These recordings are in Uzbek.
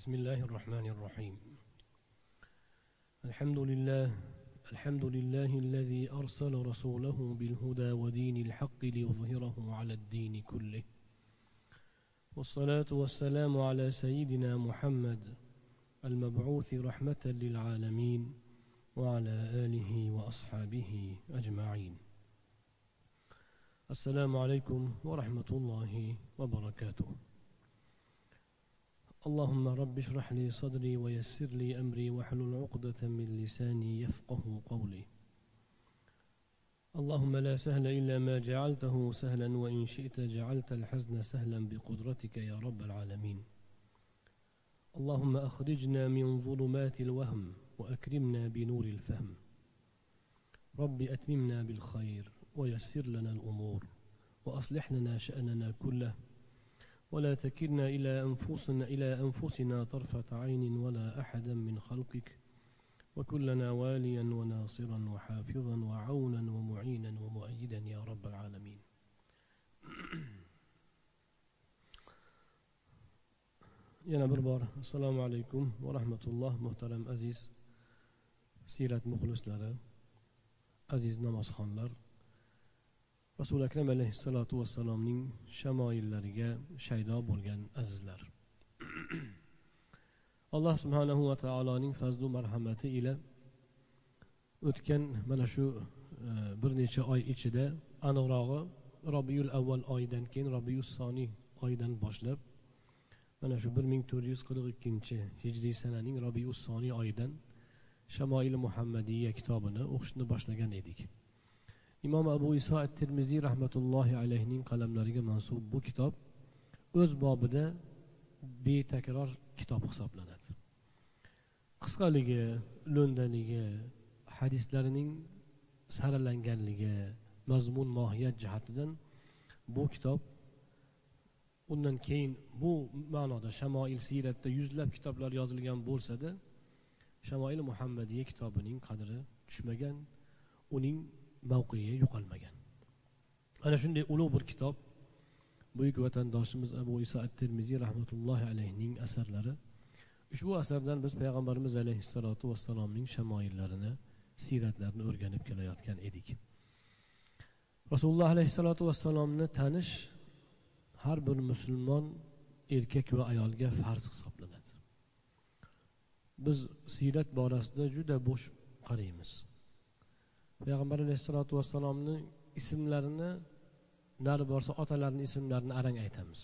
بسم الله الرحمن الرحيم. الحمد لله الحمد لله الذي أرسل رسوله بالهدى ودين الحق ليظهره على الدين كله. والصلاة والسلام على سيدنا محمد المبعوث رحمة للعالمين وعلى آله وأصحابه أجمعين. السلام عليكم ورحمة الله وبركاته. اللهم رب اشرح لي صدري ويسر لي أمري واحلل عقدة من لساني يفقه قولي. اللهم لا سهل إلا ما جعلته سهلا وإن شئت جعلت الحزن سهلا بقدرتك يا رب العالمين. اللهم أخرجنا من ظلمات الوهم وأكرمنا بنور الفهم. رب أتممنا بالخير ويسر لنا الأمور وأصلح لنا شأننا كله ولا تكلنا إلى أنفسنا إلى أنفسنا طرفة عين ولا أحدا من خلقك. وكلنا واليا وناصرا وحافظا وعونا ومعينا ومؤيدا يا رب العالمين. yana bir bor assalomu alaykum va rahmatulloh muhtaram aziz siyrat muxlislari aziz namozxonlar rasuli akram alayhissalotu vassalomning shamoillariga shaydo bo'lgan azizlar. Alloh subhanahu va taoloning fazlu marhamati ila o'tgan mana shu e, bir necha oy ichida aniqrog'i robiyul avval oyidan keyin robiyul soniy oyidan boshlab mana shu bir ming to'rt yuz qirq ikkinchi hijriy sananing robiyul soniy oyidan shamoil muhammadiya kitobini o'qishni boshlagan edik. Imom abu iso at termiziy rahmatullohi alayhining qalamlariga mansub bu kitob o'z bobida betakror kitob hisoblanadi. Qisqaligi lo'ndaligi hadislarining saralanganligi mazmun mohiyat jihatidan bu kitob undan keyin bu ma'noda shamoil siyratda yuzlab kitoblar yozilgan bo'lsada shamoil muhammadiya kitobining qadri tushmagan uning mavqei yo'qolmagan. Ana shunday ulug' bir kitob buyuk vatandoshimiz abu iso at termiziy rahmatullohi alayhining asarlari. Ushbu asardan biz payg'ambarimiz alayhissalotu vassalomning shamoillarini siyratlarini o'rganib kelayotgan edik. Rasululloh alayhissalotu vassalomni tanish har bir musulmon erkak va ayolga farz hisoblanadi. Biz siyrat borasida juda bo'sh qaraymiz payg'ambar alayhissalotu vassalomni ismlarini nari borsa otalarini ismlarini arang aytamiz.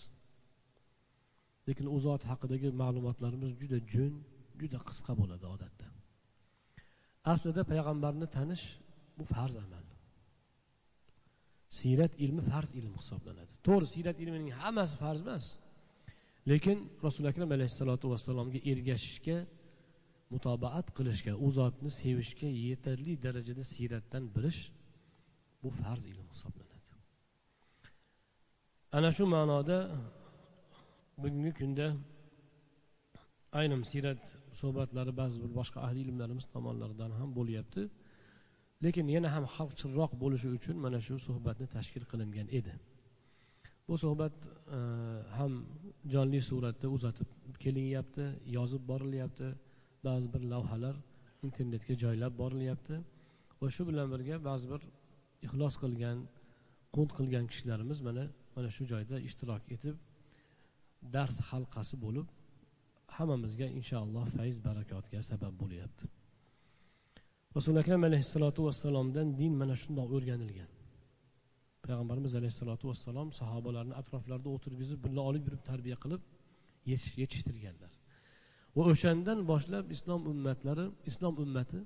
Lekin u zot haqidagi ma'lumotlarimiz juda jo'n juda qisqa bo'ladi odatda. Aslida payg'ambarni tanish bu farz amal. Siyrat ilmi farz ilm hisoblanadi. To'g'ri siyrat ilmining hammasi farz emas. Lekin rasuli akram alayhissalotu vassalomga ergashishga mutobaat qilishga u zotni sevishga yetarli darajada siyratdan bilish bu farz ilm hisoblanadi. Ana shu ma'noda bugungi kunda ayrim siyrat suhbatlari ba'zi bir boshqa ahli ilmlarimiz tomonlaridan ham bo'lyapti. Lekin yana ham xalqchilroq bo'lishi uchun mana shu suhbatni tashkil qilingan edi. Bu suhbat e, ham jonli suratda uzatib kelinyapti yozib borilyapti. Ba'zi bir lavhalar internetga joylab borilyapti. Va shu bilan birga ba'zi bir ixlos qilgan qunt qilgan kishilarimiz mana mana shu joyda ishtirok etib dars halqasi bo'lib hammamizga inshaalloh fayz barakotga sabab bo'lyapti. Rasuli akram alayhissalotu vassalomdan din mana shundoq o'rganilgan. Payg'ambarimiz alayhissalotu vassalom sahobalarni atroflarida o'tirgizib birga olib yurib tarbiya qilib yetishtirganlar. Va o'shandan boshlab islom ummatlari islom ummati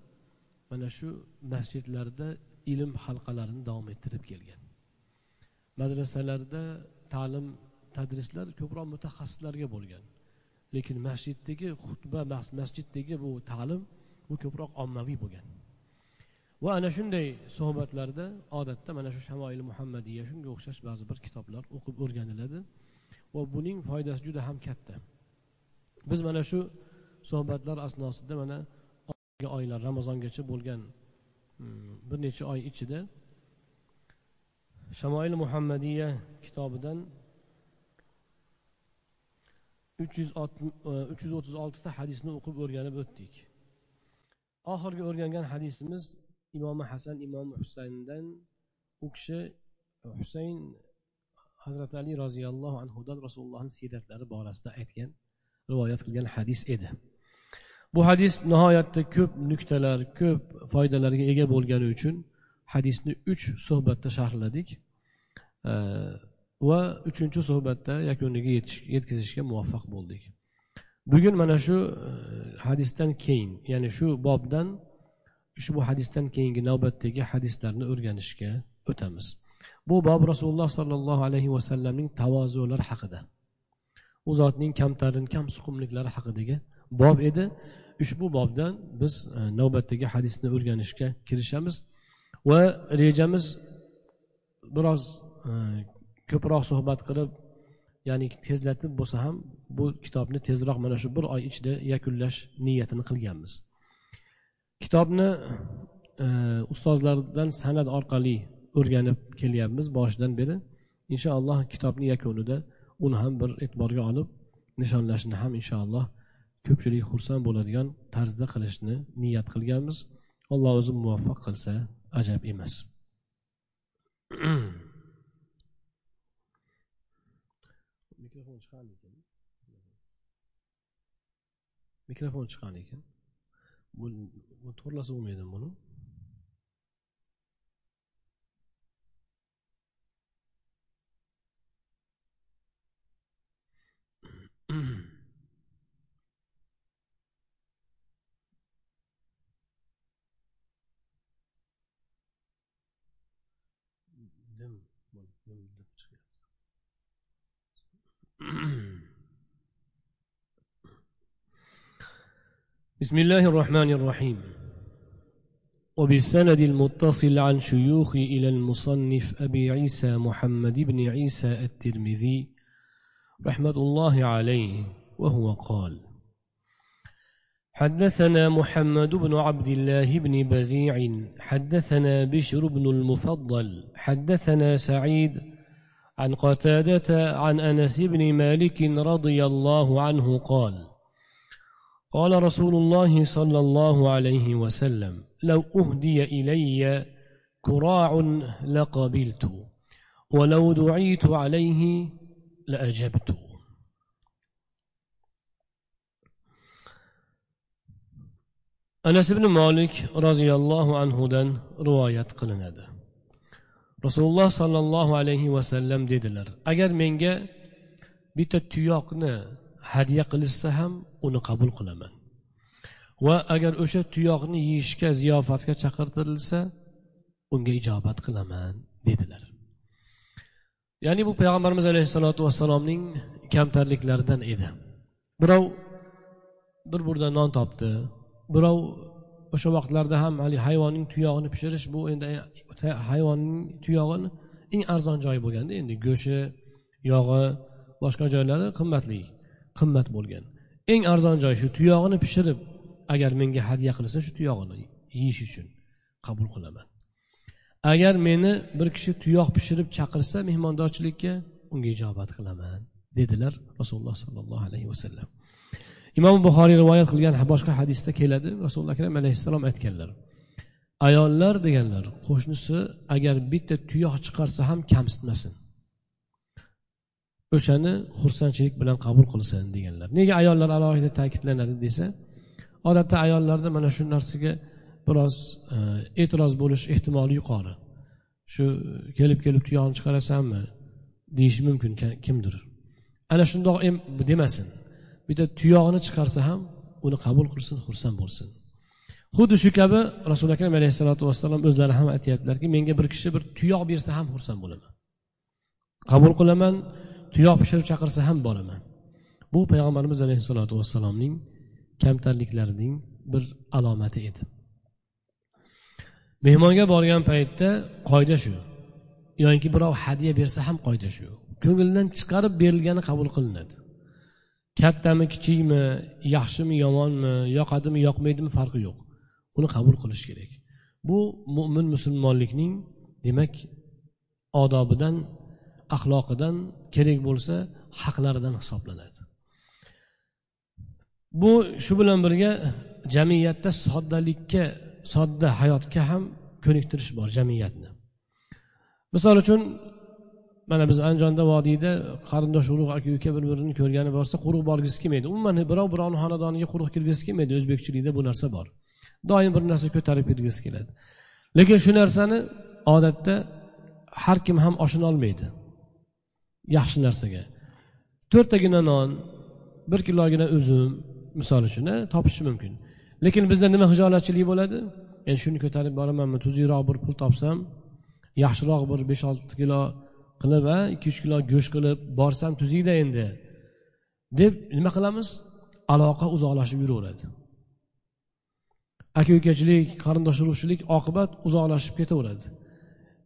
mana shu masjidlarda ilm halqalarini davom ettirib kelgan. Madrasalarda ta'lim tadrislar ko'proq mutaxassislarga bo'lgan. Lekin masjiddagi xutba masjiddagi bu ta'lim bu ko'proq ommaviy bo'lgan. Va ana shunday suhbatlarda odatda mana shu shamoil muhammadiya shunga o'xshash ba'zi bir kitoblar o'qib o'rganiladi. Va buning foydasi juda ham katta. Biz mana shu suhbatlar asnosida mana oylar ramazongacha bo'lgan hmm, bir necha oy ichida shamoil muhammadiya kitobidan uch yuz e, uch yuz o'ttiz oltita hadisni o'qib o'rganib o'tdik. Oxirgi o'rgangan hadisimiz imomi hasan imomi husayndan u kishi e, husayn hazrati ali roziyallohu anhudan rasulullohni siyratlari borasida aytgan. Rivoyat qilgan hadis edi. Bu hadis nihoyatda ko'p nuqtalar ko'p foydalarga ega bo'lgani uchun hadisni uch suhbatda sharhladik. Va uchinchi suhbatda yakuniga yetkazishga muvaffaq bo'ldik. Bugun mana shu e, hadisdan keyin ya'ni shu bobdan ushbu hadisdan keyingi navbatdagi hadislarni o'rganishga o'tamiz. Bu bob rasululloh sollallohu alayhi vasallamning tavozular haqida. U zotning kamtarin kam suqumliklari haqidagi bob edi. Ushbu bobdan biz e, navbatdagi hadisni o'rganishga kirishamiz va rejamiz biroz e, ko'proq suhbat qilib ya'ni tezlatib bo'lsa ham bu kitobni tezroq mana shu bir oy ichida yakunlash niyatini qilganmiz. Kitobni e, ustozlardan san'at orqali o'rganib kelyapmiz boshidan beri. Inshaalloh kitobni yakunida uni ham bir e'tiborga olib nishonlashni ham inshaalloh ko'pchilik xursand bo'ladigan tarzda qilishni niyat qilganmiz. Alloh o'zi muvaffaq qilsa ajab emas. Mikrofon chiqqan ekan. Mikrofon chiqqan ekan. Bu to'g'irlasa bo'lmaydimi buni. بسم الله الرحمن الرحيم. وبالسند المتصل عن شيوخ إلى المصنف أبي عيسى محمد بن عيسى الترمذي رحمة الله عليه وهو قال حدثنا محمد بن عبد الله بن بزيع حدثنا بشر بن المفضل حدثنا سعيد عن قتادة عن أنس بن مالك رضي الله عنه قال قال رسول الله صلى الله عليه وسلم لو أهدي إلي كراع لقبلت ولو دعيت عليه لأجبت anas ibn molik roziyallohu anhudan rivoyat qilinadi rasululloh sollallohu alayhi vasallam dedilar agar menga bitta tuyoqni hadya qilishsa ham uni qabul qilaman va agar o'sha tuyoqni yeyishga ziyofatga chaqirtirilsa unga ijobat qilaman dedilar ya'ni bu payg'ambarimiz alayhissalotu vassalomning kamtarliklaridan edi. Birov bir burda non topdi birov o'sha vaqtlarda ham haligi hayvonning tuyog'ini pishirish bu endi hayvonning tuyog'ini eng arzon joyi bo'lganda endi go'shti yog'i boshqa joylari qimmatli qimmat bo'lgan. Eng arzon joy shu tuyog'ini pishirib agar menga hadya qilsa shu tuyog'ini yeyish uchun qabul qilaman. Agar meni bir kishi tuyoq pishirib chaqirsa mehmondorchilikka unga ijobat qilaman dedilar rasululloh sollallohu alayhi vasallam imom buxoriy rivoyat qilgan boshqa hadisda keladi. Rasululloh akram alayhissalom aytganlar ayollar deganlar qo'shnisi agar bitta tuyoq chiqarsa ham kamsitmasin. O'shani xursandchilik bilan qabul qilsin deganlar. Nega ayollar alohida ta'kidlanadi? desa odatda ayollarda mana shu narsaga biroz e, e'tiroz bo'lish ehtimoli yuqori. Shu kelib kelib tuyog'ini chiqarasanmi deyishi mumkin kimdir. Ana shundoq demasin. Bitta tuyog'ini chiqarsa ham uni qabul qilsin xursand bo'lsin. Xuddi shu kabi rasuli akram alayhissalotu vassalom o'zlari ham aytyaptilarki menga bir kishi bir tuyoq bersa ham xursand bo'laman. Qabul qilaman tuyoq pishirib chaqirsa ham boraman. Bu payg'ambarimiz alayhissalotu vassalomning kamtarliklarining bir alomati edi. Mehmonga borgan paytda qoida shu. Yoki birov hadya bersa ham qoida shu. Ko'ngildan chiqarib berilgani qabul qilinadi. Kattami kichikmi yaxshimi yomonmi yoqadimi yoqmaydimi farqi yo'q. Uni qabul qilish kerak. Bu mo'min musulmonlikning demak odobidan axloqidan kerak bo'lsa haqlaridan hisoblanadi. Bu shu bilan birga jamiyatda soddalikka sodda hayotga ham ko'niktirish bor jamiyatni. Misol uchun mana biz andijonda vodiyda qarindosh urug' aka uka bir birini ko'rgani borsa quruq borgisi kelmaydi. Umuman birov birovni xonadoniga quruq kirgisi kelmaydi o'zbekchilikda bu narsa bor. Doim bir narsa ko'tarib kirgisi keladi. Lekin shu narsani odatda har kim ham oshinolmaydi yaxshi narsaga. To'rttagina non bir kilogina uzum misol uchun topishi mumkin. Lekin bizda nima hijolatchilik bo'ladi? Men shuni ko'tarib boramanmi? Tuzukroq bir pul topsam yaxshiroq bir besh olti kilo qilib a ikki uch kilo go'sht qilib borsam tuzukda endi. Deb nima qilamiz? Aloqa uzoqlashib yuraveradi. Aka ukachilik qarindosh urug'chilik oqibat uzoqlashib ketaveradi.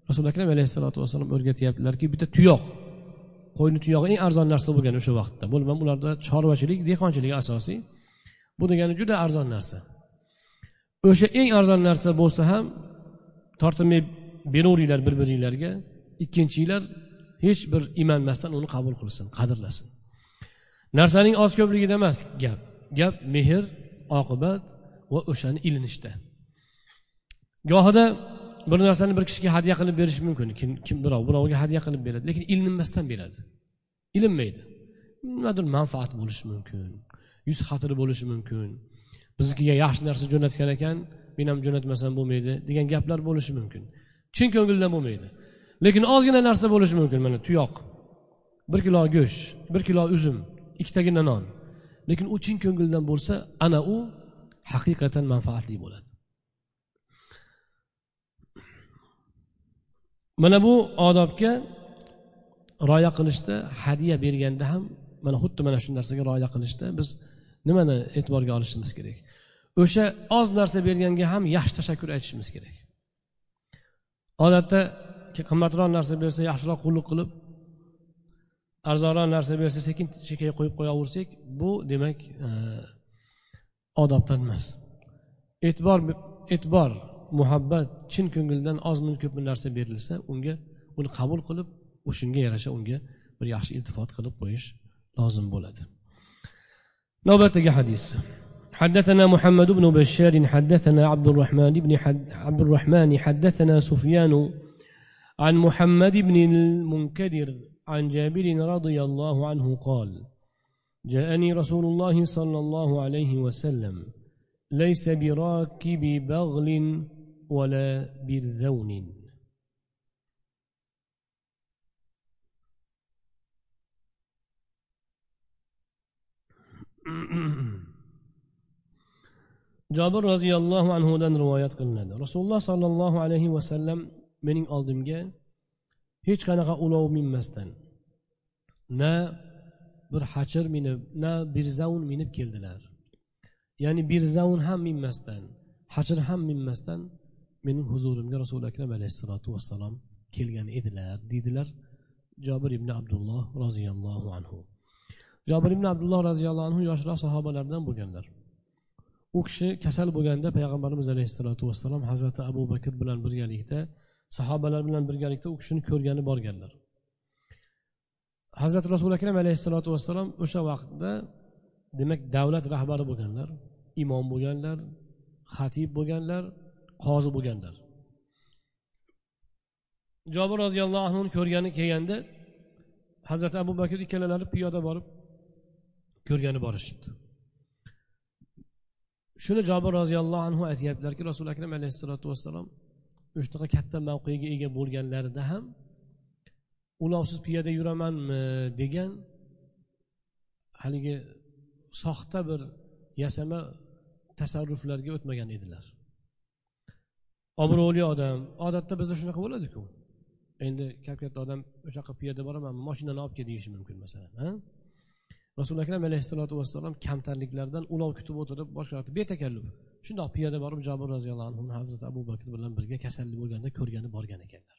Rasuli akram alayhissalotu vassalom o'rgatyaptilarki bitta tuyoq qo'yni tuyog'i eng arzon narsa bo'lgan o'sha vaqtda. Bo'lmam ularda chorvachilik dehqonchilik asosiy. Bu degani juda arzon narsa. O'sha eng arzon narsa bo'lsa ham tortinmay beraveringlar bir biringlarga ikkinchilar hech bir imanmasdan uni qabul qilsin qadrlasin. Narsaning oz ko'pligida emas gap. Gap mehr oqibat va o'shani ilinishda. Gohida bir narsani bir kishiga hadya qilib berish mumkin. Kim, kim birov birovga hadya qilib beradi lekin ilinmasdan beradi. Ilinmaydi. Nimadir manfaat bo'lishi mumkin. Yuz xatiri bo'lishi mumkin. Biznikiga yaxshi narsa jo'natgan ekan men ham jo'natmasam bo'lmaydi degan gaplar bo'lishi mumkin. Chin ko'ngildan bo'lmaydi. Lekin ozgina narsa bo'lishi mumkin mana tuyoq bir kilo go'sht bir kilo uzum ikkitagina non lekin u chin ko'ngildan bo'lsa ana u haqiqatan manfaatli bo'ladi. Mana bu odobga rioya qilishda hadya berganda ham mana xuddi mana shu narsaga rioya qilishda biz nimani e'tiborga olishimiz kerak? O'sha oz narsa berganga ham yaxshi tashakkur aytishimiz kerak. Odatda qimmatroq narsa bersa yaxshiroq qulluq qilib arzonroq narsa bersa sekin chekkaga qo'yib qo'yaversak bu demak e, odobdan emas. E'tibor e'tibor muhabbat chin ko'ngildan ozmi ko'pmi narsa berilsa unga uni qabul qilib o'shanga yarasha unga bir yaxshi iltifot qilib qo'yish lozim bo'ladi. Navbatdagi hadis حدثنا محمد بن بشار حدثنا عبد الرحمن بن حد عبد الرحمن حدثنا سفيان عن محمد بن المنكدر عن جابر رضي الله عنه قال جاءني رسول الله صلى الله عليه وسلم ليس براكب بغل ولا برذون. jobir roziyallohu anhudan rivoyat qilinadi. Rasululloh sollallohu alayhi vasallam mening oldimga hech qanaqa ulov minmasdan na bir hachir minib na birzavun minib keldilar. Ya'ni birzavun ham minmasdan hachir ham minmasdan mening huzurimga rasuli akram alayhissalotu vassalom kelgan edilar deydilar jobir ibn abdulloh roziyallohu anhu. Jobir ibn abdulloh roziyallohu anhu yoshroq sahobalardan bo'lganlar. U kishi kasal bo'lganda payg'ambarimiz alayhissalotu vassalom hazrati abu bakr bilan birgalikda sahobalar bilan birgalikda u kishini ko'rgani borganlar. Hazrati rasuli akram alayhissalotu vassalom o'sha vaqtda demak davlat rahbari bo'lganlar imom bo'lganlar xatib bo'lganlar qozi bo'lganlar. Jobir roziyallohu anhuni ko'rgani kelganda hazrati abu bakr ikkalalari piyoda borib ko'rgani borishibdi shuni jobir roziyallohu anhu aytyaptilarki rasuli akram alayhissalotu vassalom o'shanaqa katta mavqega ega bo'lganlarida ham ulovsiz piyoda yuramanmi degan haligi soxta bir yasama tasarruflarga o'tmagan edilar. Obro'li odam odatda bizda shunaqa bo'ladiku. Endi kap katta odam o'sha yoqqa piyoda boramanmi moshinani olib kel deyishi mumkin masalan rasuli akram alayhissalotu vassalom kamtarliklardan ulov kutib o'tirib boshqa betakalluf shundoq piyoda borib jobir roziyallohu anhu hazrati abu bakr bilan birga kasallik bo'lganda ko'rgani borgan ekanlar.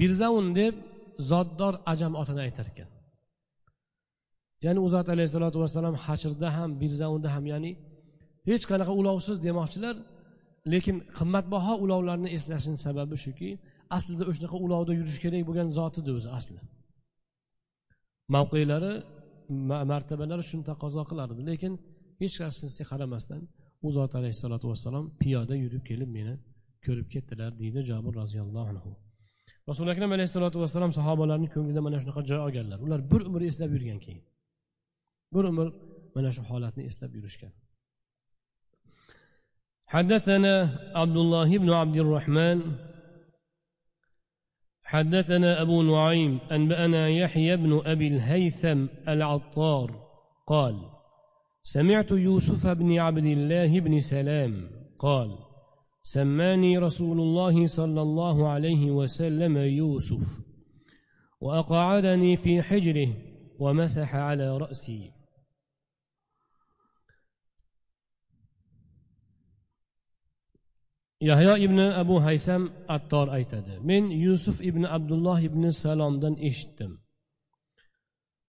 Birzaun deb zoddor ajam otini aytar ekan. Ya'ni u zot alayhissalotu vassalom hashirda ham birzaunda ham ya'ni hech qanaqa ulovsiz demoqchilar lekin qimmatbaho ulovlarni eslashini sababi shuki aslida o'shanaqa ulovda yurish kerak bo'lgan zot edi o'zi asli. Mavqelari martabalari shuni taqozo qilardi lekin hech qaysisiga qaramasdan u zot alayhissalotu vassalom piyoda yurib kelib meni ko'rib ketdilar deydi jabir roziyallohu anhu rasuli akram alayhissalotu vassalom sahobalarni ko'nglida mana shunaqa joy olganlar ular bir umr eslab yurgan keyin bir umr mana shu holatni eslab yurishgan حدثنا عبد الله بن عبد الرحمن حدثنا أبو نعيم أنبأنا يحيى بن أبي الهيثم العطار قال سمعت يوسف بن عبد الله بن سلام قال سماني رسول الله صلى الله عليه وسلم يوسف وأقعدني في حجره ومسح على رأسي. Yahyo ibn abu haysam attor aytadi men yusuf ibn abdulloh ibn salomdan eshitdim.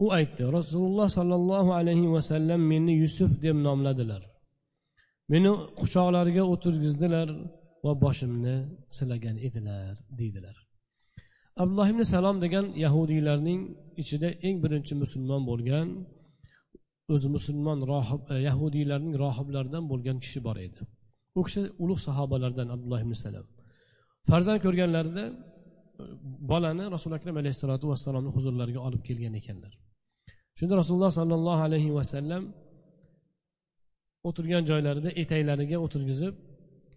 U aytdi rasululloh sollallohu alayhi vasallam meni yusuf deb nomladilar. Meni quchoqlariga o'tirgizdilar va boshimni silagan edilar deydilar. Abdulloh ibn salom degan yahudiylarning ichida eng birinchi musulmon bo'lgan o'zi musulmon rohib yahudiylarning rohiblaridan bo'lgan kishi bor edi. U kishi ulug' sahobalardan abdulloh ibn salam. Farzand ko'rganlarida e, bolani rasuli akram alayhissalotu vassalomni huzurlariga olib kelgan ekanlar. Shunda rasululloh sollallohu alayhi vasallam o'tirgan joylarida etaklariga o'tirgizib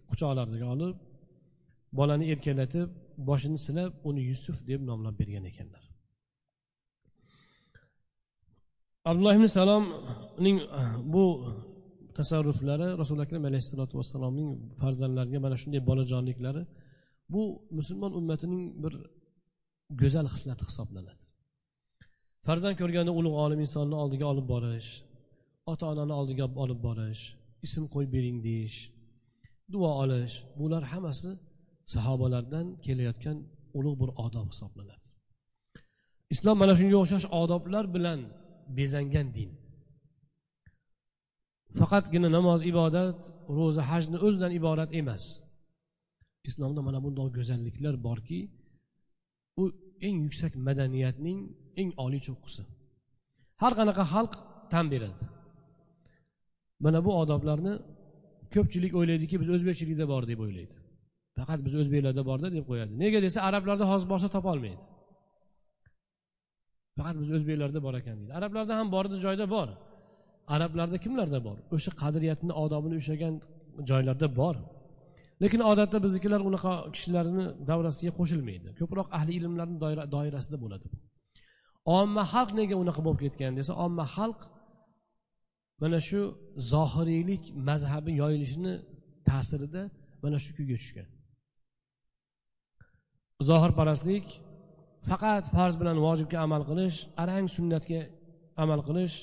quchoqlariga olib bolani erkalatib boshini silab uni yusuf deb nomlab bergan ekanlar. Abdulloh ibn salomning e, bu tasarruflari rasuli akram alayhissalotu vassalomning farzandlariga mana shunday bolajonliklari bu musulmon ummatining bir go'zal xislati hisoblanadi. Farzand ko'rganda ulug' olim insonni oldiga olib borish ota onani oldiga olib borish ism qo'yib bering deyish duo olish bular hammasi sahobalardan kelayotgan ulug' bir odob hisoblanadi. Islom mana shunga o'xshash odoblar bilan bezangan din. Faqatgina namoz ibodat ro'za hajni o'zidan iborat emas. Islomda mana bundoq go'zalliklar borki u eng yuksak madaniyatning eng oliy cho'qqisi. Har qanaqa xalq tan beradi. Mana bu odoblarni ko'pchilik o'ylaydiki biz o'zbekchilikda bor deb o'ylaydi. Faqat biz o'zbeklarda borda deb qo'yadi. Nega desa arablarda hozir borsa topolmaydi. Faqat biz o'zbeklarda bor ekan deydi. Arablarda ham borni joyda bor. Arablarda kimlarda bor? O'sha qadriyatni odobini ushlagan joylarda bor. Lekin odatda biznikilar unaqa kishilarni davrasiga qo'shilmaydi. Ko'proq ahli ilmlarni doirasida bo'ladi omma xalq nega unaqa bo'lib ketgan desa omma xalq mana shu zohiriylik mazhabi yoyilishini ta'sirida mana shu kuyga tushgan. Zohirparastlik faqat farz bilan vojibga amal qilish arang sunnatga amal qilish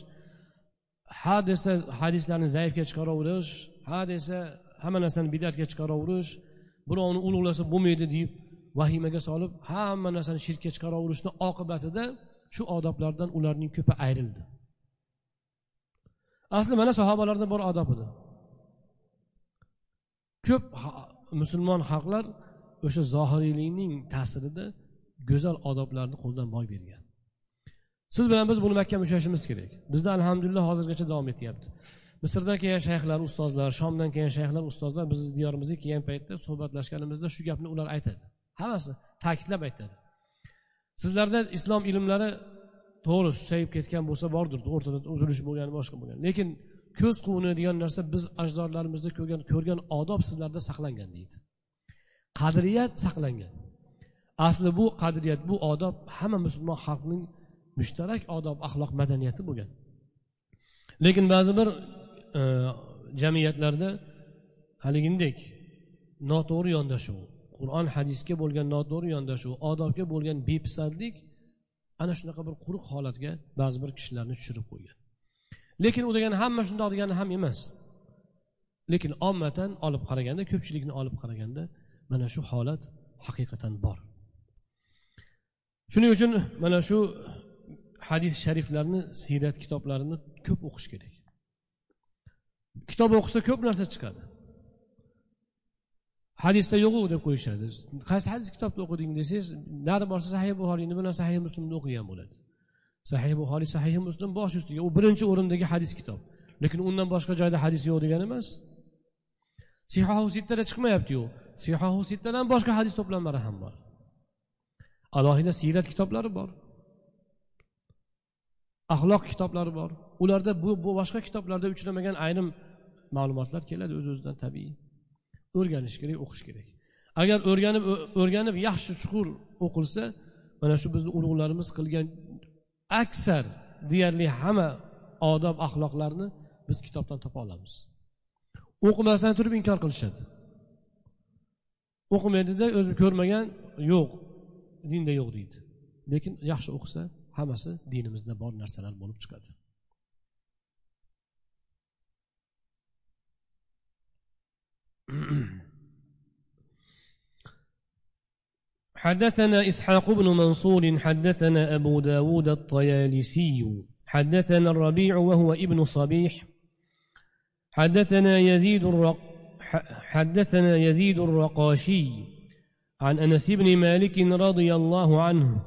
ha desa hadislarni zaifga chiqaraverish ha desa hamma narsani bidatga chiqaraverish birovni ulug'lasa bo'lmaydi deb vahimaga solib hamma narsani shirkka chiqaraverishni oqibatida shu odoblardan ularning ko'pi ayrildi. Asli mana sahobalarda bor odob edi. Ko'p musulmon xalqlar o'sha zohiriylikning ta'sirida go'zal odoblarni qo'ldan boy bergan. Siz bilan biz buni mahkam ushlashimiz kerak. Bizda alhamdulillah hozirgacha davom etyapti. Misrdan kelgan shayxlar ustozlar shomdan kelgan shayxlar ustozlar bizni diyorimizga kelgan paytda suhbatlashganimizda shu gapni ular aytadi. Hammasi ta'kidlab aytadi. Sizlarda islom ilmlari to'g'ri susayib ketgan bo'lsa bordir o'rtada uzilish bo'lgan boshqa bo'lgan. Lekin ko'z quvunadigan narsa biz ajdodlarimizda ko'rgan ko'rgan odob sizlarda saqlangan deydi. Qadriyat saqlangan. Asli bu qadriyat bu odob hamma musulmon xalqning mushtarak odob axloq madaniyati bo'lgan. Lekin ba'zi bir e, jamiyatlarda haligindek noto'g'ri yondashuv qur'on hadisga bo'lgan noto'g'ri yondashuv odobga bo'lgan bepisandlik ana shunaqa bir quruq holatga ba'zi bir kishilarni tushirib qo'ygan. Lekin u degani hamma shundoq degani ham emas. Lekin ommatan olib qaraganda ko'pchilikni olib qaraganda mana shu holat haqiqatan bor. Shuning uchun mana shu hadis shariflarni siyrat kitoblarini ko'p o'qish kerak. Kitob o'qisa ko'p narsa chiqadi. Hadisda yo'qu deb qo'yishadi. Qaysi hadis kitobni o'qiding desangiz nari borsa sahih buxoriyni bilan sahih muslimni o'qigan bo'ladi? Sahih buxoriy sahih muslim bosh ustiga u birinchi o'rindagi hadis kitob. Lekin undan boshqa joyda hadis yo'q degani emas. Sihohu sittada chiqmayaptiyu sihohu sittadan boshqa hadis to'plamlari ham bor. Alohida siyrat kitoblari bor. Axloq kitoblari bor. Ularda bu, bu boshqa kitoblarda uchramagan ayrim ma'lumotlar keladi o'z o'zidan tabiiy. O'rganish kerak o'qish kerak. Agar o'rganib o'rganib yaxshi chuqur o'qilsa mana shu bizni ulug'larimiz qilgan aksar deyarli hamma odob axloqlarni biz kitobdan topa olamiz. O'qimasdan turib inkor qilishadi. O'qimaydida o'zi ko'rmagan yo'q dinda yo'q deydi. Lekin yaxshi o'qisa hammasi dinimizda bor narsalar bo'lib chiqadi حدثنا إسحاق بن منصور حدثنا أبو داود الطيالسي حدثنا الربيع وهو ابن صبيح حدثنا يزيد الرق حدثنا يزيد الرقاشي عن أنس بن مالك رضي الله عنه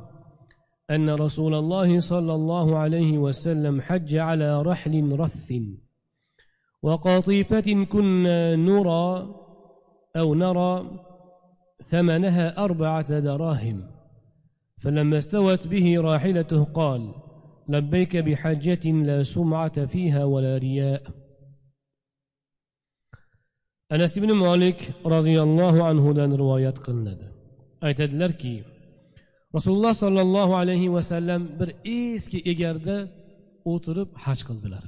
أن رسول الله صلى الله عليه وسلم حج على رحل رث. وقطيفة كنا نرى أو نرى ثمنها أربعة دراهم. فلما استوت به راحلته قال لبيك بحجة لا سمعة فيها ولا رياء. أنس بن مالك رضي الله عنه دان رواية قلنا aytadilarki rasululloh sollallohu alayhi vasallam bir eski egarda o'tirib haj qildilar.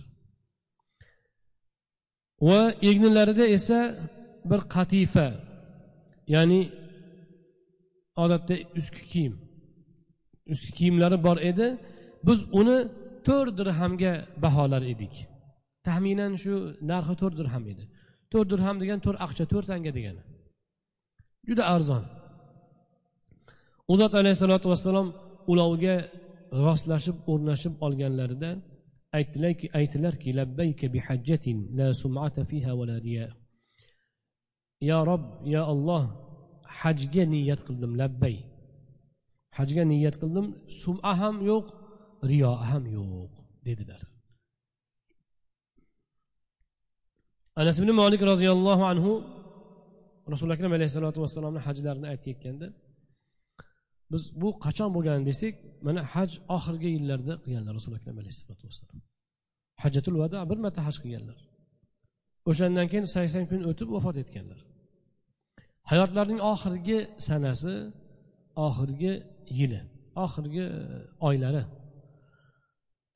Va egnilarida esa bir qatifa ya'ni odatda ustki kiyim ustki kiyimlari bor edi. Biz uni to'rt dirhamga baholar edik. Taxminan shu narxi to'rt dirham edi. To'rt dirham degan to'rt aqcha to'rt tanga degani. Juda arzon. U zot alayhissalotu vassalom ulovga rostlashib o'rnashib olganlarida aytdilarki aytdilarki labbayka bihajjatin la sum'ata fiha va la riya. Yo rob yo olloh hajga niyat qildim labbay hajga niyat qildim suma ham yo'q riyo ham yo'q dedilar anas ibn molik roziyallohu anhu rasuli akram alayhissalotu vassalomni hajlarini aytayotganda biz bu qachon bo'lgan desak mana haj oxirgi yillarda qilganlar rasululloh akram alayhissalotu vassalom hajjatul vado bir marta haj qilganlar. O'shandan keyin sakson kun o'tib vafot etganlar. Hayotlarining oxirgi sanasi oxirgi yili oxirgi e, oylari.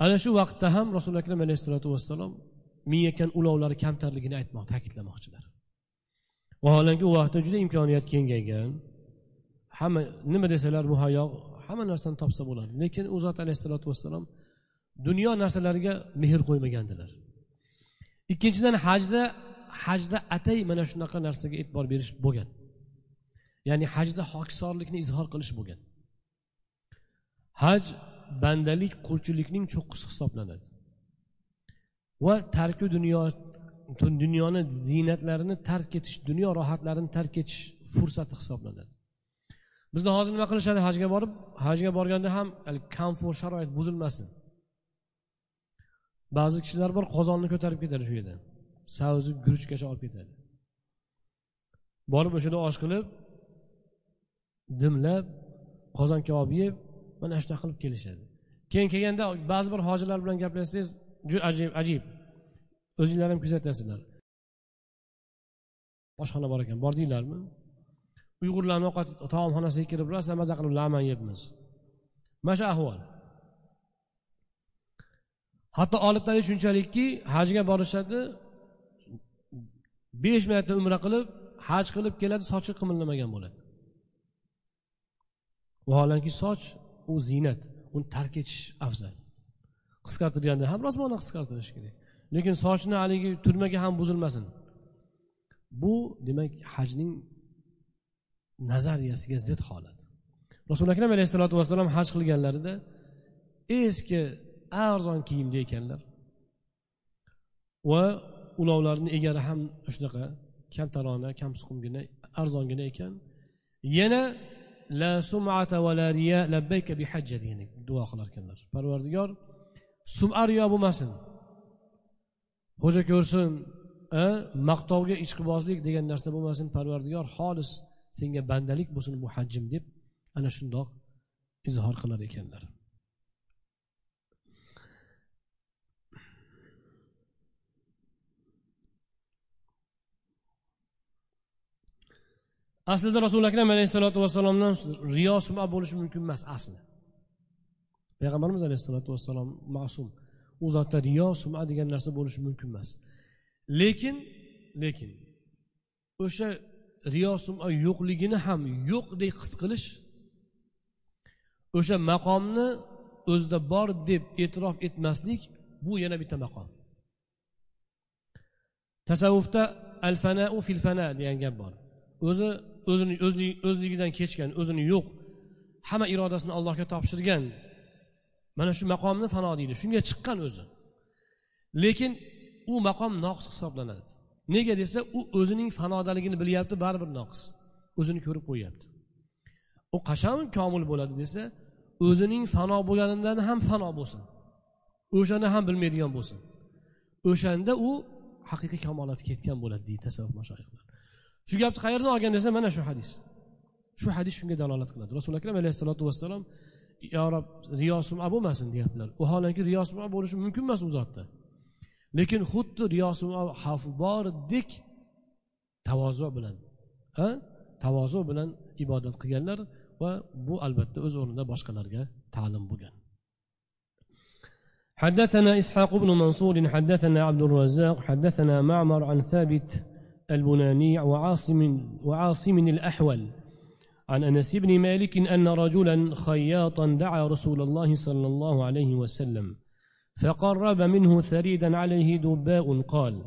Ana shu vaqtda ham rasululloh akram alayhissalotu vassalom mingakkan ulovlari kamtarligini aytmoq ta'kidlamoqchilar. Vaholanki u vaqtda juda imkoniyat kengaygan. Hamma nima desalar bu hayo hamma narsani topsa bo'ladi. Lekin u zot alayhissalotu vassalom dunyo narsalariga mehr qo'ymagandilar. Ikkinchidan hajda hajda atay mana shunaqa narsaga e'tibor berish bo'lgan. Ya'ni hajda hokisorlikni izhor qilish bo'lgan. Haj bandalik qulchilikning cho'qqisi hisoblanadi. Va tarki dunyo dunyoni ziynatlarini tark etish dunyo rohatlarini tark etish fursati hisoblanadi. Bizda hozir nima qilishadi? Hajga borib hajga borganda ham komfort sharoit buzilmasin. Ba'zi kishilar bor qozonni ko'tarib ketadi shu yerdan. Savzi guruchgacha olib ketadi. Borib o'sha yerda osh qilib dimlab qozon kabob yeb mana shunaqa qilib kelishadi. Keyin kelganda ba'zi bir hojilar bilan gaplashsangiz juda ajib ajib. O'zinglar ham kuzatasizlar oshxona bor ekan bordinglarmi? Uyg'urlarni ovqat taomxonasiga kirib rosa maza qilib laman yebmiz. Mana shu ahvol. Hatto olimlar shunchalikki hajga borishadi besh marta umra qilib haj qilib keladi sochi qimirlamagan bo'ladi. Vaholanki soch u ziynat uni tark etish afzal. Qisqartirganda ham rosmona qisqartirish kerak. Lekin sochni haligi turmaga ham buzilmasin. Bu demak hajning nazariyasiga zid holat. Rasuli akram alayhissalotu vassalom haj qilganlarida eski arzon kiyimda ekanlar va ulovlarni egari ham shunaqa kamtarona kamsuqumgina arzongina ekan. Yana la sumata va la riya labbayka bi hajja degan duo qilar ekanlar. Parvardigor suma riyo bo'lmasin. Xo'ja ko'rsin maqtovga ichqibozlik degan narsa bo'lmasin parvardigor xolis senga bandalik bo'lsin bu hajjim deb ana shundoq izhor qilar ekanlar. Aslida rasuli akram alayhissalotu vassalomdan riyo suma bo'lishi mumkin emas asli. Payg'ambarimiz alayhissalotu vassalom ma'sum. U zotda riyo suma degan narsa bo'lishi mumkin emas. Lekin lekin o'sha riyo suma yo'qligini ham yo'qdek his qilish o'sha maqomni o'zida bor deb e'tirof etmaslik bu yana bitta maqom. Tasavvufda al fanau fil fana degan gap bor. O'zi o'zini o'zligidan kechgan o'zini yo'q hamma irodasini allohga topshirgan mana shu maqomni fano deydi. Shunga chiqqan o'zi. Lekin u maqom noqis hisoblanadi. Nega desa u o'zining fanodaligini bilyapti baribir noqis. O'zini ko'rib qo'yyapti. U qachon komil bo'ladi desa o'zining fano bo'lganidan ham fano bo'lsin. O'shani ham bilmaydigan bo'lsin. O'shanda u haqiqiy kamolatga yetgan bo'ladi deydi tasavvuf mashoyihlar shu gapni qayerdan olgan desa mana shu hadis. Shu hadis shunga dalolat qiladi. Rasuli akram alayhissalotu vassalom yo rob riyosuma bo'lmasin deyaptilar. Vaholanki riyosuma bo'lishi mumkin emas u zotda. Lekin xuddi riyosuma xavfi bordek tavozu bilan tavozu bilan ibodat qilganlar va bu albatta o'z o'rnida boshqalarga ta'lim bo'lgan. حدثنا إسحاق بن منصور حدثنا عبد الرزاق حدثنا معمر عن ثابت البناني وعاصم وعاصم الأحول. عن أنس بن مالك أن رجلا خياطا دعا رسول الله صلى الله عليه وسلم. فقرب منه ثريدا عليه دباء قال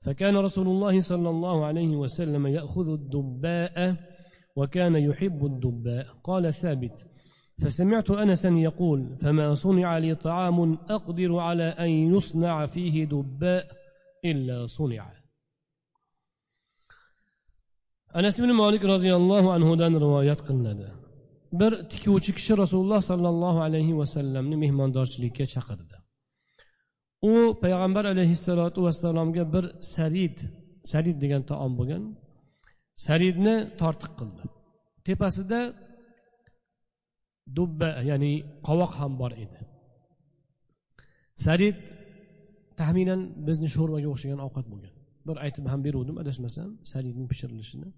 فكان رسول الله صلى الله عليه وسلم يأخذ الدباء وكان يحب الدباء. قال ثابت فسمعت أنسا يقول فما صنع لي طعام أقدر على أن يصنع فيه دباء إلا صنع. anas ibn molik roziyallohu anhudan rivoyat qilinadi bir tikuvchi kishi rasululloh sollallohu alayhi vasallamni mehmondorchilikka chaqirdi u payg'ambar alayhissalotu vassalomga bir sarid sarid degan taom bo'lgan. Saridni tortiq qildi. Tepasida dubba ya'ni qovoq ham bor edi. Sarid taxminan bizni sho'rvaga o'xshagan ovqat bo'lgan. Bir aytib ham beruvdim adashmasam saridni pishirilishini.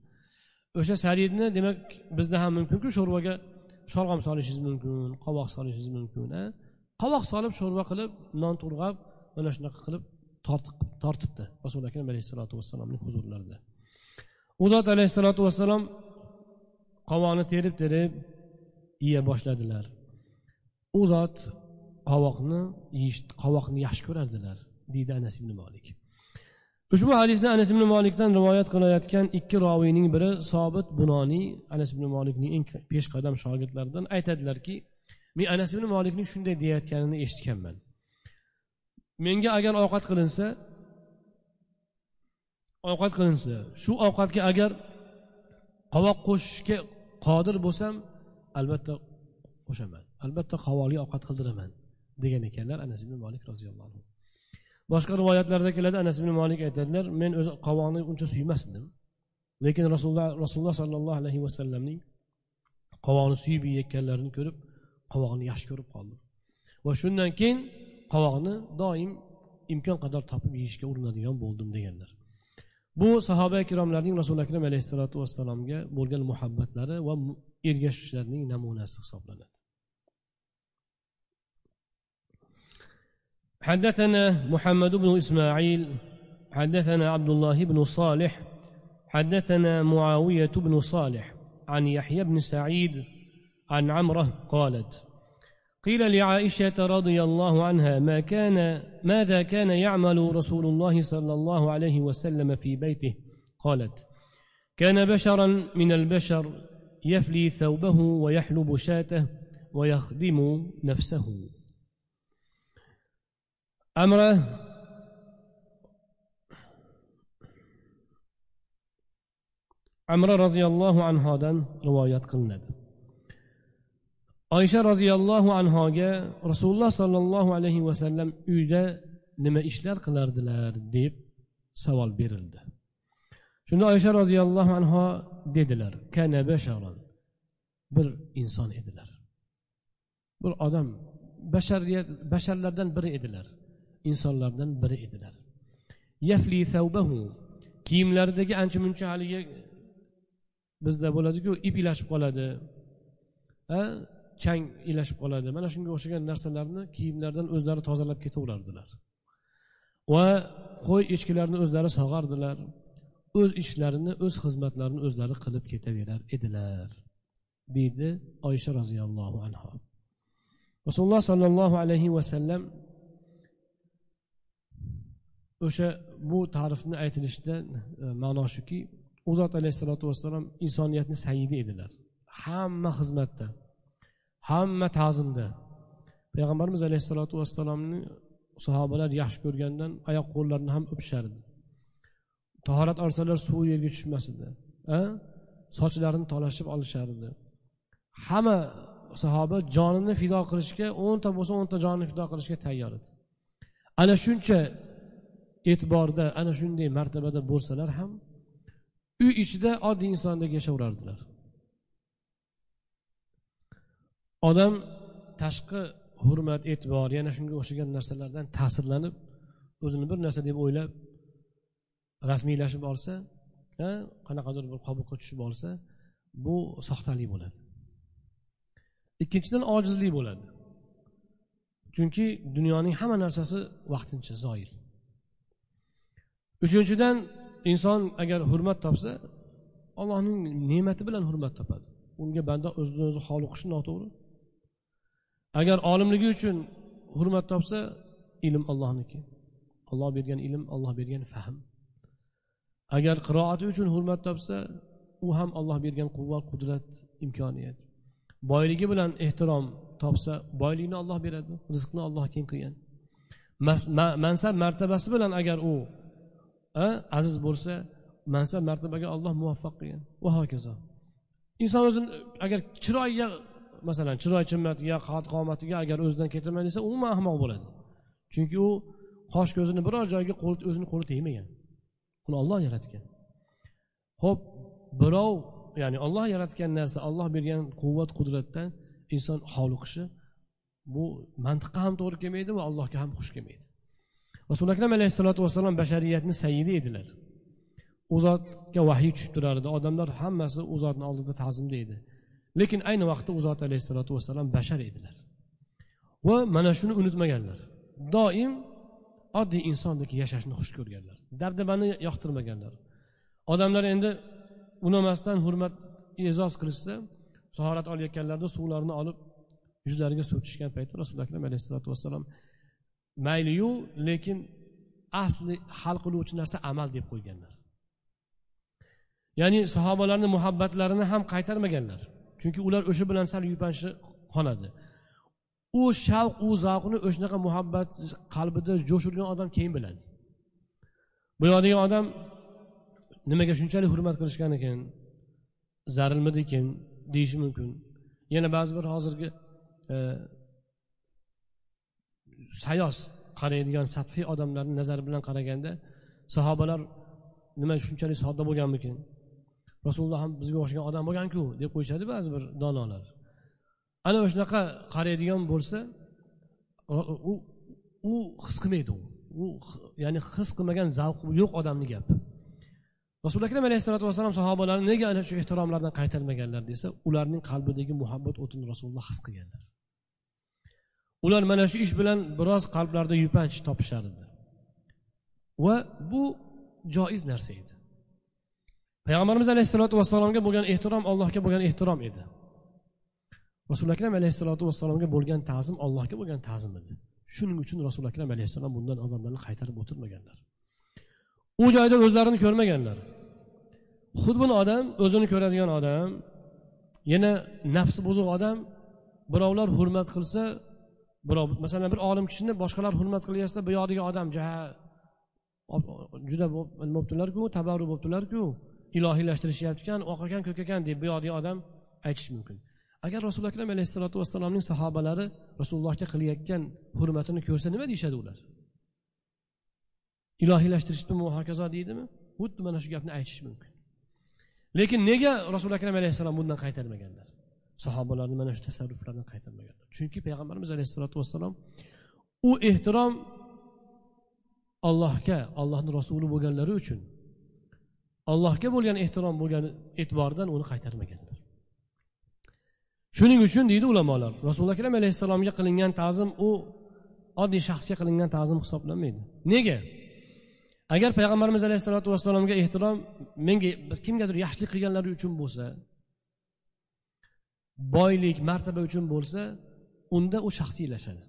O'sha saridni demak bizda ham mumkinku sho'rvaga sholg'om solishingiz mumkin qovoq solishingiz mumkin qovoq solib sho'rva qilib non turg'ab mana shunaqa qilib tortibdi. Rasuli akram alayhissalotu vassalomni huzurlarida. U zot alayhissalotu vassalom qovoqni terib terib yeya boshladilar. U zot qovoqni yeyish qovoqni yaxshi ko'rardilar deydi anas ibn molik ushbu hadisni anas ibn molikdan rivoyat qilayotgan ikki roviyning biri sobit bunoniy anas ibn molikning eng peshqadam shogirdlaridan aytadilarki men anas ibn molikning shunday deyayotganini eshitganman. Menga agar ovqat qilinsa ovqat qilinsa shu ovqatga agar qovoq qo'shishga qodir bo'lsam albatta qo'shaman. Albatta qovoqli ovqat qildiraman degan ekanlar anas ibn molik roziyallohu anhu. Boshqa rivoyatlarda keladi anas ibn molik aytadilar men o'zi qovoqni uncha suymasdim lekin rasululloh rasululloh sollallohu alayhi vasallamning qovoqni suyib yeyayotganlarini ko'rib qovoqni yaxshi ko'rib qoldim. Va shundan keyin qovoqni doim imkon qadar topib yeyishga urinadigan bo'ldim deganlar bu sahoba ikromlarning rasuli akram alayhissalotu vassalomga bo'lgan muhabbatlari va ergashishlarining namunasi hisoblanadi حدثنا محمد بن اسماعيل حدثنا عبد الله بن صالح حدثنا معاويه بن صالح عن يحيى بن سعيد عن عمره قالت قيل لعائشة رضي الله عنها ما كان ماذا كان يعمل رسول الله صلى الله عليه وسلم في بيته؟ قالت كان بشرا من البشر يفلي ثوبه ويحلب شاته ويخدم نفسه. أمره amra roziyallohu anhodan rivoyat qilinadi oysha roziyallohu anhoga rasululloh sollallohu alayhi vasallam uyda nima ishlar qilardilar deb savol berildi. Shunda oysha roziyallohu anho dedilar kana basharon bir inson edilar. Bir odam bashariyat basharlardan biri edilar insonlardan biri edilar. Yafli thawbahu. Kiyimlaridagi ancha muncha haligi bizda bo'ladiku ip ilashib qoladi. Chang ilashib qoladi. Mana shunga o'xshagan narsalarni kiyimlardan o'zlari tozalab ketaverardilar. Va qo'y echkilarni o'zlari sog'ardilar. O'z ishlarini o'z xizmatlarini o'zlari qilib ketaverar edilar deydi oysha roziyallohu anhu rasululloh sollallohu alayhi vasallam o'sha bu ta'rifni aytilishida e, ma'no shuki u zot alayhissalotu vassalom insoniyatni sayidi edilar. Hamma xizmatda hamma ta'zimda. Payg'ambarimiz alayhissalotu vassalomni sahobalar yaxshi ko'rgandan oyoq qo'llarini ham o'pishardi. Tahorat olsalar suv yerga tushmas edi sochlarini tolashib olishardi. Hamma sahoba jonini fido qilishga o'nta bo'lsa o'nta jonini fido qilishga tayyor edi. Ana shuncha e'tiborda ana shunday martabada bo'lsalar ham uy ichida oddiy insondek yashayverardilar odam tashqi hurmat e'tibor yana shunga o'xshagan narsalardan ta'sirlanib o'zini bir narsa deb o'ylab rasmiylashib olsa qanaqadir bir qobiqqa tushib olsa bu soxtalik bo'ladi. Ikkinchidan ojizlik bo'ladi. Chunki dunyoning hamma narsasi vaqtincha zoil uchinchidan inson agar hurmat topsa allohning ne'mati bilan hurmat topadi. Unga banda o'zini o'zi xoli qilishi noto'g'ri. Agar olimligi uchun hurmat topsa ilm allohniki. Olloh bergan ilm olloh bergan fahm. Agar qiroati uchun hurmat topsa u ham olloh bergan quvvat qudrat imkoniyat. Boyligi bilan ehtirom topsa boylikni olloh beradi rizqni olloh keng qilgan. Mansab martabasi bilan agar u aziz bo'lsa mansab martabaga olloh muvaffaq qilgan. Va hokazo. Inson o'zini agar chiroyiga masalan chiroy chimmatiga qad qomatiga agar o'zidan ketaman desa umuman ahmoq bo'ladi. Chunki u qosh ko'zini biror joyga o'zini qo'li tegmagan. Uni olloh yaratgan. Ho'p birov ya'ni olloh yaratgan narsa olloh bergan quvvat qudratdan inson hovliqishi bu mantiqqa ham to'g'ri kelmaydi va allohga ham xush kelmaydi. Rasuli akram alayhissalotu vassalom bashariyatni sayidi edilar. U zotga vahiy tushib turardi. Odamlar hammasi u zotni oldida ta'zimda edi. Lekin ayni vaqtda u zot alayhissalotu vassalom bashar edilar. Va mana shuni unutmaganlar. Doim oddiy insondek yashashni xush ko'rganlar. Dabdabani yoqtirmaganlar. Odamlar endi unamasdan hurmat e'zoz qilishsa tahorat olayotganlarida suvlarni olib yuzlariga surtishgan paytda rasuli akram alayhissalotu vassalom mayliyu lekin asli hal qiluvchi narsa amal deb qo'yganlar. Ya'ni sahobalarni muhabbatlarini ham qaytarmaganlar. Chunki ular o'sha bilan sal yupanchi qonadi u shavq u zavqni o'shanaqa muhabbat qalbida jo'sh urgan odam keyin biladi. Buyoqdagi odam nimaga shunchalik hurmat qilishgan ekan zarilmidikin deyishi mumkin. Yana ba'zi bir hozirgi e, sayoz qaraydigan sathiy odamlarni nazari bilan qaraganda sahobalar nima shunchalik sodda bo'lganmikin? Rasululloh ham bizga o'xshagan odam bo'lganku deb qo'yishadi ba'zi bir donolar. Ana o'shanaqa qaraydigan bo'lsa u u his qilmaydi u. U ya'ni his qilmagan zavq yo'q odamni gapi rasuli akram alayhissalotu vassalom sahobalarni nega ana shu ehtiromlardan qaytarmaganlar desa ularning qalbidagi muhabbat o'tini rasululloh his qilganlar. Ular mana shu ish bilan biroz qalblarida yupanch topishar edi. Va bu joiz narsa edi. Payg'ambarimiz alayhissalotu vassalomga bo'lgan ehtirom allohga bo'lgan ehtirom edi. Rasuli akram alayhissalotu vassalomga bo'lgan ta'zim allohga bo'lgan ta'zim edi. Shuning uchun rasuli akram alayhissalom bundan odamlarni qaytarib o'tirmaganlar. U joyda o'zlarini ko'rmaganlar. Xudbin odam o'zini ko'radigan odam yana nafsi buzuq odam birovlar hurmat qilsa birov masalan bir olim kishini boshqalar hurmat qilyapsa bu yoqdagi odam juda nima bo'libdilarku tabarru bo'libdilarku. Ilohiylashtirishyapti ekan oq ekan ko'k ekan deb buyoqdagi odam aytishi mumkin. Agar rasululo akram alayhissalotu vassalomning sahobalari rasulullohga qilayotgan hurmatini ko'rsa nima deyishadi ular? Ilohiylashtirishdimi hokazo deydimi? Xuddi mana shu gapni aytish mumkin. Lekin nega rasuli akram alayhissalom bundan qaytarmaganlar? Sahobalarni mana shu tasarruflardan qaytarmaganlar. Chunki payg'ambarimiz alayhissalotu vassalom u ehtirom allohga allohni rasuli bo'lganlari uchun allohga bo'lgan ehtirom bo'lgan e'tibordan uni qaytarmaganlar. Shuning uchun deydi ulamolar rasululloh akram alayhissalomga qilingan ta'zim u oddiy shaxsga qilingan ta'zim hisoblanmaydi. Nega? Agar payg'ambarimiz alayhissalotu vassalomga ehtirom menga kimgadir yaxshilik qilganlari uchun bo'lsa boylik martaba uchun bo'lsa unda u shaxsiylashadi.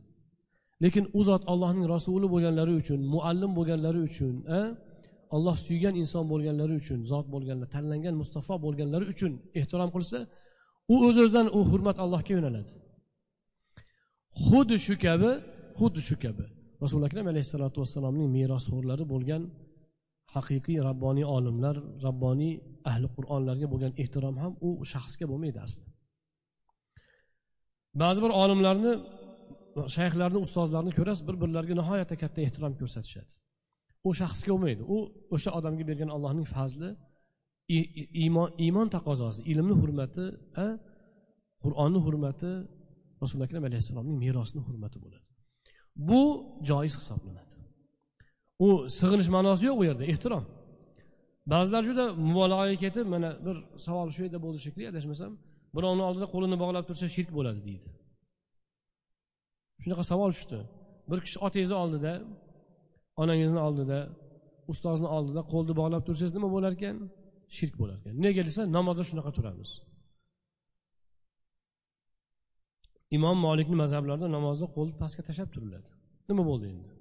Lekin u zot allohning rasuli bo'lganlari uchun muallim bo'lganlari uchun alloh suygan inson bo'lganlari uchun zot bo'lganlar tanlangan mustafa bo'lganlari uchun ehtirom qilsa u o'z o'zidan u hurmat allohga yo'naladi. Xuddi shu kabi xuddi shu kabi. Rasuli akram alayhissalotu vassalomning merosxo'rlari bo'lgan haqiqiy rabboniy olimlar rabboniy ahli qur'onlarga bo'lgan ehtirom ham u shaxsga bo'lmaydi asli ba'zi bir olimlarni shayxlarni ustozlarni ko'rasiz bir birlariga nihoyatda katta ehtirom ko'rsatishadi. U shaxsga bo'lmaydi u o'sha odamga bergan allohning fazli iymon iymon taqozosi ilmni hurmati qur'onni hurmati rasuli akram alayhissalomning merosini hurmati bo'ladi. Bu joiz hisoblanadi. U sig'inish ma'nosi yo'q u yerda ehtirom. Ba'zilar juda mubolag'aga ketib mana bir savol shu yerda bo'ldi shekilli adashmasam birovni oldida qo'lini bog'lab tursa shirk bo'ladi deydi. Shunaqa savol tushdi. Bir kishi otangizni oldida onangizni oldida ustozni oldida qo'lni bog'lab tursangiz nima bo'lar ekan shirk bo'lar ekan nega desa namozda shunaqa turamiz. Imom molikni mazhablarida namozda qo'lni pastga tashlab turiladi. Nima bo'ldi endi?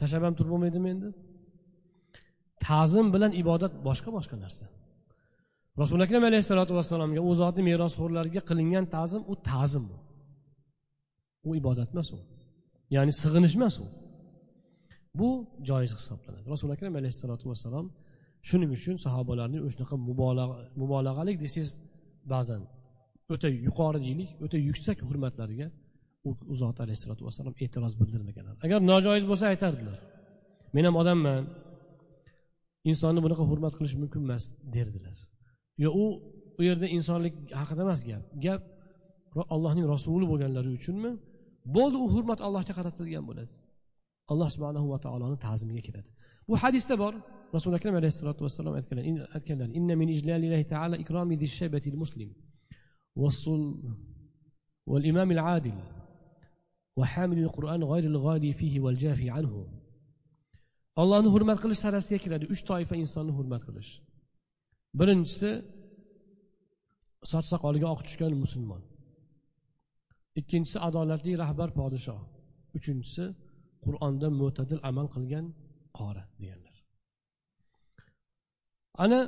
Tashlab ham turib bo'lmaydimi endi? Ta'zim bilan ibodat boshqa boshqa narsa. Rasuli akram alayhissalotu vassalomga u zotni merosxo'rlariga qilingan ta'zim u ta'zim u ibodat emas u. ya'ni sig'inish emas u. Bu joiz hisoblanadi. Rasuli akram alayhissalotu vassalom shuning uchun sahobalarni shunaqa mubolag'alik desangiz ba'zan o'ta yuqori deylik o'ta yuksak hurmatlariga u zot alayhissalotu vassalom e'tiroz bildirmaganlar agar nojoiz bo'lsa aytardilar. Men ham odamman insonni bunaqa hurmat qilish mumkin emas derdilar. Yo u u yerda insonlik haqida emas gap. Gap allohning rasuli bo'lganlari uchunmi bo'ldi u hurmat allohga qaratilgan bo'ladi alloh subhanahu va taoloni ta'zimiga kiradi bu hadisda bor rasuli akram alayhissalotu vassalom aytganlar inna min ijlalillahi taala ikromi shaybati muslim والإمام العادل وحامل القرآن غير الغالي فيه والجافي عنه allohni hurmat qilish sarasiga kiradi uch toifa insonni hurmat qilish birinchisi soch soqoliga oq tushgan musulmon ikkinchisi adolatli rahbar podshoh. Uchinchisi qur'onda mo'tadil amal qilgan qori deganlar. Ana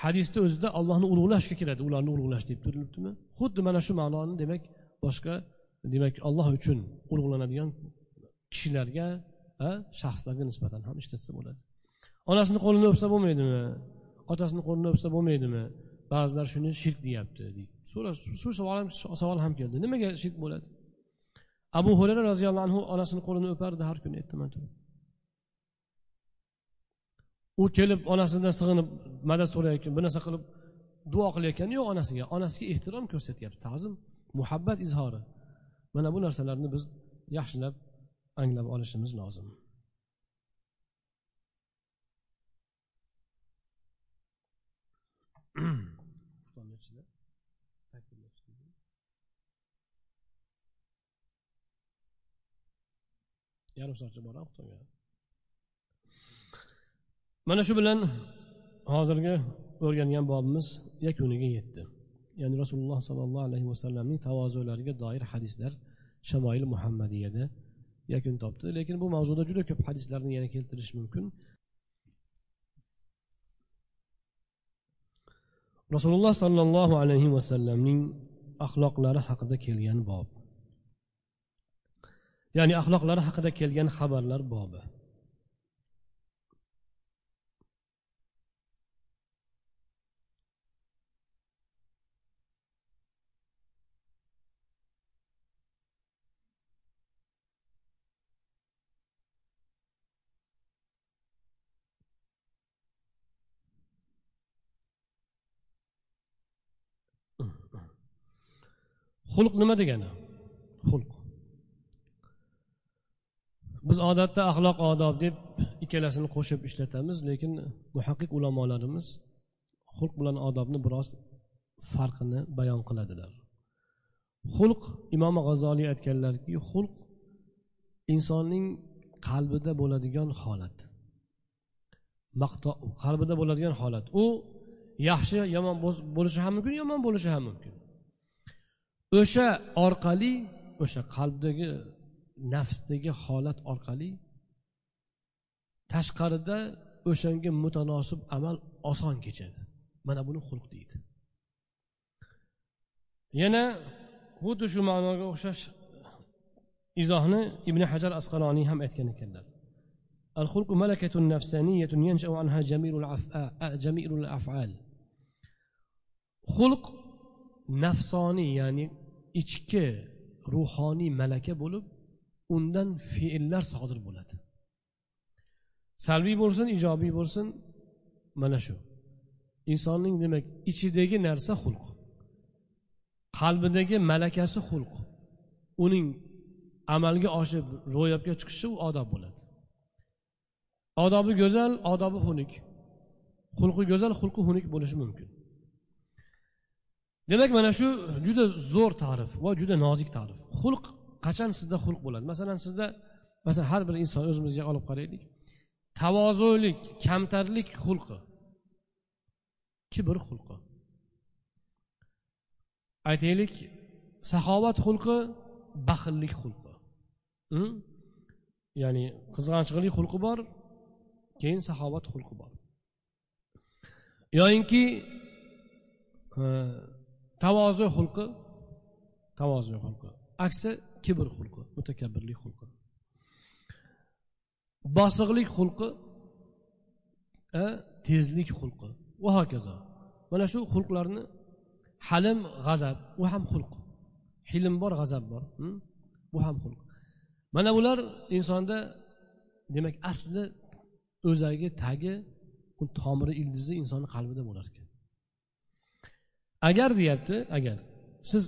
hadisni o'zida allohni ulug'lashga kiradi. Ularni ulug'lash deb turilibdimi xuddi mana shu ma'noni demak boshqa demak alloh uchun ulug'lanadigan kishilarga shaxslarga nisbatan ham ishlatsa bo'ladi. Onasini qo'lini o'psa bo'lmaydimi? Otasini qo'lini o'psa bo'lmaydimi? Ba'zilar shuni shirk deyapti deydi. Shu savol ham savol ham keldi. Nimaga shirk bo'ladi? Abu hurayra roziyallohu anhu onasini qo'lini o'pardi har kuni ertaman turib u kelib onasidan sig'inib madad so'rayotgan bir narsa qilib duo qilayotgani yo'q onasiga. Onasiga ehtirom ko'rsatyapti ta'zim muhabbat izhori. Mana bu narsalarni biz yaxshilab anglab olishimiz lozim. Yarim soatcha boradi xuftonga mana shu bilan hozirgi o'rgangan bobimiz yakuniga yetdi. Ya'ni rasululloh sollallohu alayhi vasallamning tavozulariga doir hadislar shamoil muhammadiyada yakun topdi. Lekin bu mavzuda juda ko'p hadislarni yana keltirish mumkin. Rasululloh sollallohu alayhi vasallamning axloqlari haqida kelgan bob. ya'ni axloqlari haqida kelgan xabarlar bobi. Xulq nima degani? Xulq. Biz odatda axloq odob deb ikkalasini qo'shib ishlatamiz lekin muhaqqiq ulamolarimiz xulq bilan odobni biroz farqini bayon qiladilar. Xulq imom g'azoliy aytganlarki xulq insonning qalbida bo'ladigan holat. Maqto qalbida bo'ladigan holat. U yaxshi yomon bo'lishi ham mumkin yomon bo'lishi ham mumkin. O'sha orqali o'sha qalbdagi nafsdagi holat orqali tashqarida o'shanga mutanosib amal oson kechadi mana buni xulq deydi yana xuddi shu ma'noga o'xshash izohni ibn hajar asqaloniy ham aytgan ekanlar الخلق ملكة نفسانية ينشأ عنها جميل جميل الأفعال xulq nafsoniy ya'ni ichki ruhoniy malaka bo'lib undan fe'llar sodir bo'ladi. Salbiy bo'lsin ijobiy bo'lsin mana shu. Insonning demak ichidagi narsa xulq. Qalbidagi malakasi xulq. Uning amalga oshib ro'yobga chiqishi u odob bo'ladi. Odobi go'zal odobi xunuk. Xulqi go'zal xulqi xunuk bo'lishi mumkin. Demak mana shu juda zo'r ta'rif va juda nozik ta'rif. Xulq qachon sizda xulq bo'ladi? Masalan sizda masalan har bir inson o'zimizga olib qaraylik. Tavozulik kamtarlik xulqi. Kibr xulqi. Aytaylik saxovat xulqi baxillik xulqi. Hm? Ya'ni qizg'anchiqlik xulqi bor keyin saxovat xulqi bor. Yoyinki e, tavozu xulqi tavozu xulqi. Aksi kibr xulqi mutakabbirlik xulqi. Bosiqlik xulqi tezlik xulqi. Va hokazo. Mana shu xulqlarni halim g'azab u ham xulq. Hilm bor g'azab bor hm? bu ham xulq. Mana bular insonda demak aslida o'zagi tagi tomiri ildizi insonni qalbida bo'lar ekan. Agar deyapti agar siz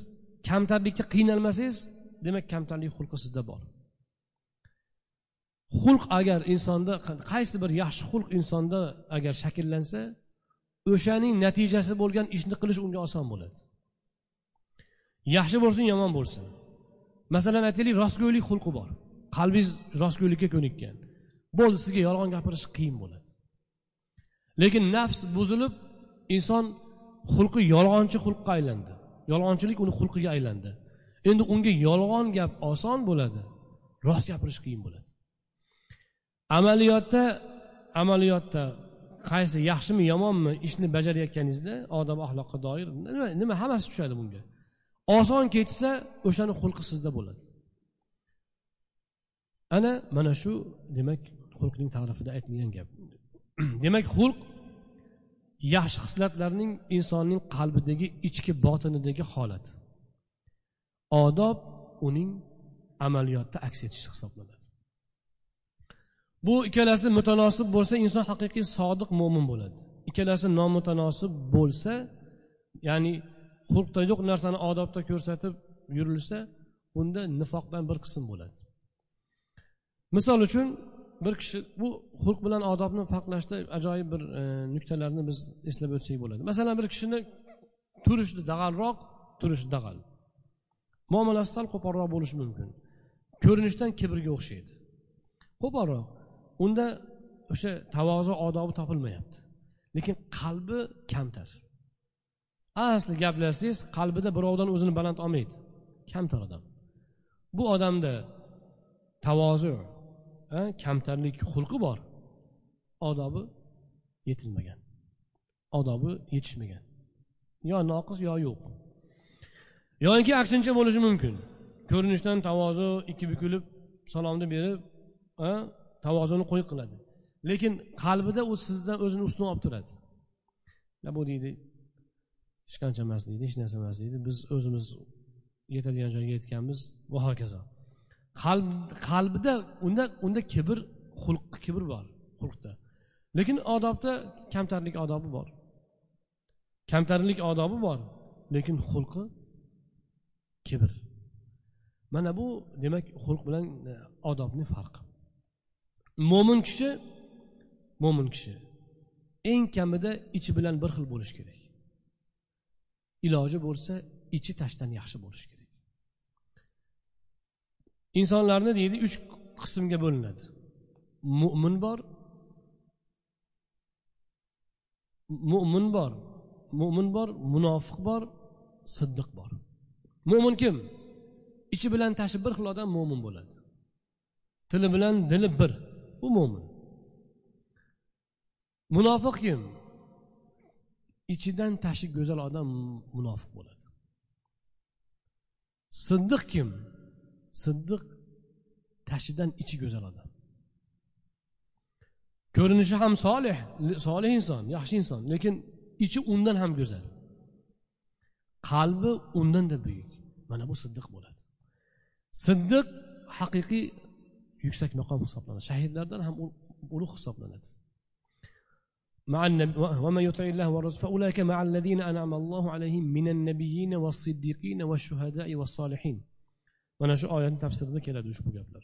kamtarlikka qiynalmasangiz demak kamtarlik xulqi sizda bor. Xulq agar insonda qaysi bir yaxshi xulq insonda agar shakllansa o'shaning natijasi bo'lgan ishni qilish unga oson bo'ladi. Yaxshi bo'lsin yomon bo'lsin. Masalan aytaylik rostgo'ylik xulqi bor. Qalbingiz rostgo'ylikka ko'nikkan. Bo'ldi sizga yolg'on gapirish qiyin bo'ladi. Lekin nafs buzilib inson xulqi yolg'onchi xulqqa aylandi. Yolg'onchilik uni xulqiga aylandi. Endi unga yolg'on gap oson bo'ladi. Rost gapirish qiyin bo'ladi. Amaliyotda amaliyotda qaysi yaxshimi yomonmi ishni bajarayotganingizda odob axloqqa doir nima nima hammasi tushadi bunga. Oson kechsa o'shani xulqi sizda bo'ladi. Ana mana shu demak xulqning ta'rifida aytilgan gap. Demak xulq yaxshi xislatlarning insonning qalbidagi ichki botinidagi holati odob uning amaliyotda aks etishi hisoblanadi. Bu ikkalasi mutanosib bo'lsa inson haqiqiy sodiq mo'min bo'ladi. Ikkalasi nomutanosib bo'lsa ya'ni xulqda yo'q narsani odobda ko'rsatib yurilsa unda nifoqdan bir qism bo'ladi. Misol uchun bir kishi bu xulq bilan odobni farqlashda ajoyib bir e, nuqtalarni biz eslab o'tsak bo'ladi. Masalan bir kishini turishi dag'alroq turishi dag'al. Muomalasi sal qo'polroq bo'lishi mumkin. Ko'rinishdan kibrga o'xshaydi. Qo'polroq unda o'sha tavozu odobi topilmayapti. Lekin qalbi kamtar. Asli gaplashsangiz qalbida birovdan o'zini baland olmaydi. Kamtar odam. Bu odamda tavozu kamtarlik xulqi bor. Odobi yetilmagan. Odobi yetishmagan. Yo noqis yo yo'q. Yoki aksincha bo'lishi mumkin. Ko'rinishdan tavozu ikki bukilib salomni berib tavozuni qo'y qiladi. Lekin qalbida u sizdan o'zini ustun olib turadi. Bu deydi hech qancha emas deydi hech narsa emas deydi. Biz o'zimiz yetadigan joyga yetganmiz va hokazo. Qalb qalbida unda unda kibr xulq kibr bor xulqda. Lekin odobda kamtarlik odobi bor. Kamtarlik odobi bor lekin xulqi kibr mana bu demak xulq bilan e, odobni farqi. Mo'min kishi mo'min kishi eng kamida ichi bilan bir xil bo'lishi kerak. Iloji bo'lsa ichi tashdan yaxshi bo'lishi kerak. Insonlarni deydi uch qismga bo'linadi. Mo'min bor mo'min bor mo'min bor munofiq bor siddiq bor. Mo'min kim? Ichi bilan tashi bir xil odam mo'min bo'ladi. Tili bilan dili bir. U mo'min munofiq kim? Ichidan tashi go'zal odam munofiq bo'ladi. Siddiq kim? Siddiq tashidan ichi go'zal odam. Ko'rinishi ham solih solih inson yaxshi inson lekin ichi undan ham go'zal. Qalbi undan da buyuk. mana bu siddiq bo'ladi siddiq haqiqiy yuksak maqom hisoblanadi shahidlardan ham ulug' hisoblanadi مع النبي ومن يطع الله ورسوله فأولئك مع الذين أنعم الله عليهم من النبيين والصديقين والشهداء والصالحين mana shu oyatni tafsirida keladi ushbu gaplar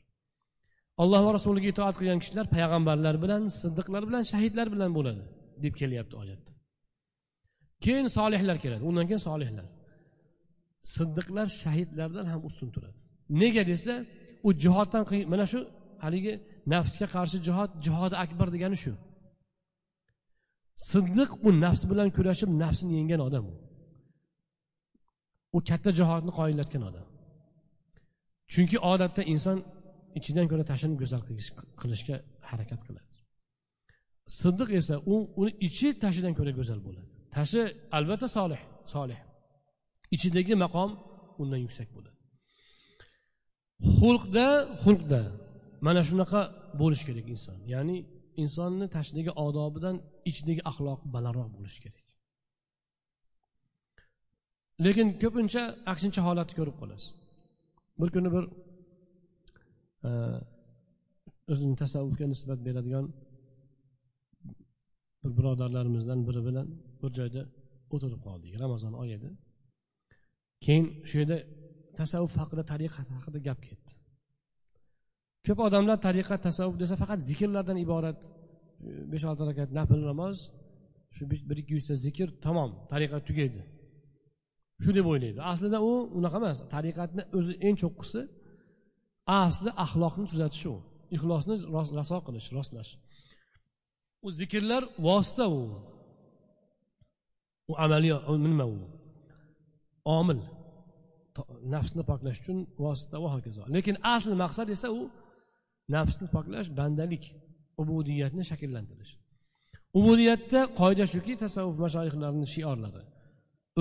alloh va rasuliga itoat qilgan kishilar payg'ambarlar bilan siddiqlar bilan shahidlar bilan bo'ladi deb kelyapti oyatda keyin solihlar keladi undan keyin solihlar Siddiqlar shahidlardan ham ustun turadi. Nega desa u jihoddan mana shu haligi nafsga qarshi jihod jihodi akbar degani shu. Siddiq u nafs bilan kurashib nafsini yenggan odam u. U katta jihodni qoyillatgan odam. Chunki odatda inson ichidan ko'ra tashini go'zal qilishga harakat qiladi. Siddiq esa u uni ichi tashidan ko'ra go'zal bo'ladi. Tashi albatta solih solih. Ichidagi maqom undan yuksak bo'ladi xulqda xulqda. Mana shunaqa bo'lishi kerak inson. Ya'ni insonni tashidagi odobidan ichidagi axloqi balandroq bo'lishi kerak. Lekin ko'pincha aksincha holatni ko'rib qolasiz. Bir kuni bir e, o'zini tasavvufga nisbat beradigan bir birodarlarimizdan biri bilan bir joyda o'tirib qoldik. Ramazon oyi edi. Keyin shu yerda tasavvuf haqida tariqat haqida gap ketdi. Ko'p odamlar tariqat tasavvuf desa faqat zikrlardan iborat e, besh olti rakat nafl namoz shu bir ikki yuzta zikr tamom tariqat tugaydi. Shu deb o'ylaydi. Aslida u unaqa emas tariqatni o'zi eng cho'qqisi asli axloqni tuzatish u. Ixlosni raso qilish rostlash. U zikrlar vosita u. U amaliy nima u? Omil. Nafsni poklash uchun vosita va hokazo. Lekin asl maqsad esa u nafsni poklash bandalik ubudiyatni shakllantirish. Ubudiyatda qoida shuki tasavvuf mashoyixlarini shiorlari.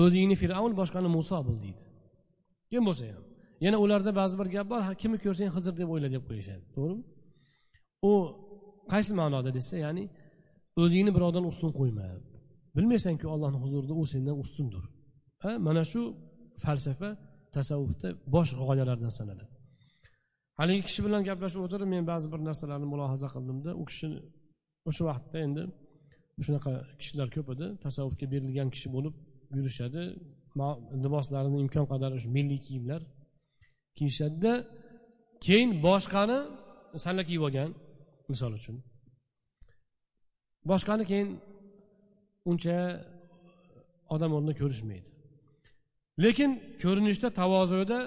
O'zingni fir'avn boshqani muso bo'l deydi. Kim bo'lsa ham. Yana ularda ba'zi bir gap bor kimni ko'rsang hizr deb o'yla deb qo'yishadi. To'g'rimi? U qaysi ma'noda desa ya'ni o'zingni birovdan ustun qo'yma. Bilmaysanku ollohni huzurida u sendan ustundir mana shu falsafa tasavvufda bosh g'oyalardan sanaladi. Haligi kishi bilan gaplashib o'tirib men ba'zi bir narsalarni mulohaza qildimda u kishini o'sha vaqtda endi shunaqa kishilar ko'p edi. Tasavvufga berilgan kishi bo'lib yurishadi. Liboslarini imkon qadar o'sha milliy kiyimlar kiyishadida keyin boshqani salla kiyib olgan misol uchun. Boshqani keyin uncha odam o'rnida ko'rishmaydi. Lekin ko'rinishda tavozuda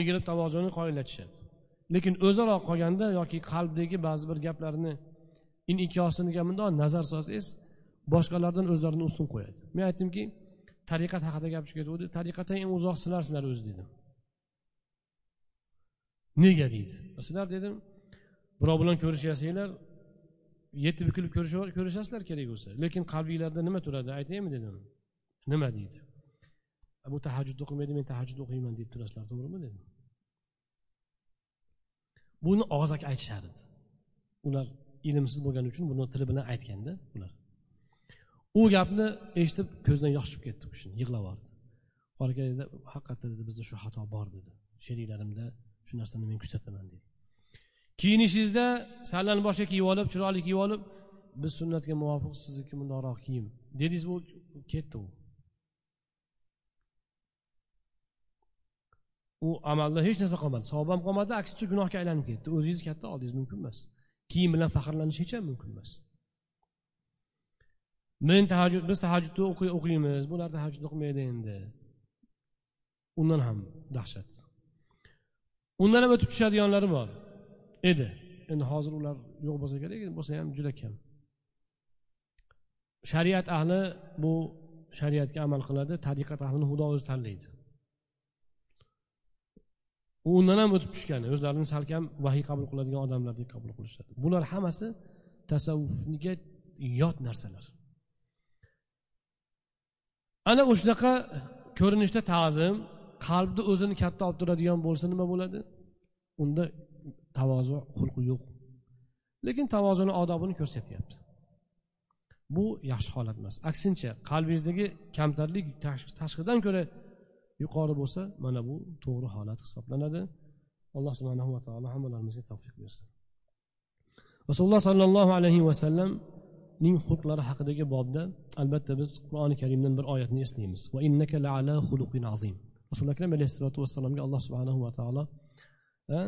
egilib tavozuni qoyillatishadi. Lekin o'zaro qolganda yoki qalbdagi ba'zi bir gaplarni inikosiniga bundoq nazar solsangiz boshqalardan o'zlarini ustun qo'yadi. Men aytdimki tariqat haqida gap chiqib ketgandi tariqatdan eng uzoq sizlar sizlar o'zi dedim. Nega? deydi. Sizlar dedim. Birov bilan ko'rishyapsizlar yetti bukilib ko'rishasizlar kerak bo'lsa. Lekin qalbinglarda nima turadi? Aytaymi dedim. Nima? deydi. Bu tahajjud o'qimaydi men tahajjud o'qiyman deb turasizlar to'g'rimi dedim buni og'zaki aytishardi ular ilmsiz bo'lgani uchun buni tili bilan aytganda ular. U gapni eshitib ko'zidan yosh chiqib ketdi u kishini yig'lab yubordi qori aka dedi haqiqatda dedi bizda shu xato bor dedi. Sheriklarimda shu narsani men kuzataman dedi. Kiyinishingizda sallani boshga kiyib olib chiroyli kiyib olib biz sunnatga muvofiq sizniki bundoqroq kiyim dedingiz u ketdi u. u amalda hech narsa qolmadi. Savob ham qolmadi aksincha gunohga aylanib ketdi. O'zingiz katta oldingiz mumkin emas. Kiyim bilan faxrlanish hech ham mumkin emas. Men tahajjud biz tahajjudni o'qiymiz. Bular tahajjud o'qimaydi endi. Undan ham dahshat. Undan ham o'tib tushadiganlari bor. Edi. Endi hozir ular yo'q bo'lsa kerak bo'lsa ham juda kam. Shariat ahli bu shariatga amal qiladi tariqat ahlini xudo o'zi tanlaydi. U undan ham o'tib tushgan o'zlarini salkam vahiy qabul qiladigan odamlardek qabul qilishadi. Bular hammasi tasavvufga yot narsalar. Ana o'shanaqa ko'rinishda ta'zim qalbni o'zini katta olib turadigan bo'lsa nima bo'ladi? Unda tavozu xulqi yo'q. Lekin tavozuni odobini ko'rsatyapti. Bu yaxshi holat emas. Aksincha qalbingizdagi kamtarlik tashqidan ko'ra yuqori bo'lsa mana bu to'g'ri holat hisoblanadi. Alloh subhanahu va taolo hammalarimizga tavfiq bersin. Rasululloh sollallohu alayhi vasallamning xulqlari haqidagi bobda albatta biz qur'oni karimdan bir oyatni eslaymiz va innaka ala xuluqin azim. Rasuli akram alayhissalotu vassalomga alloh subhanahu va taolo e,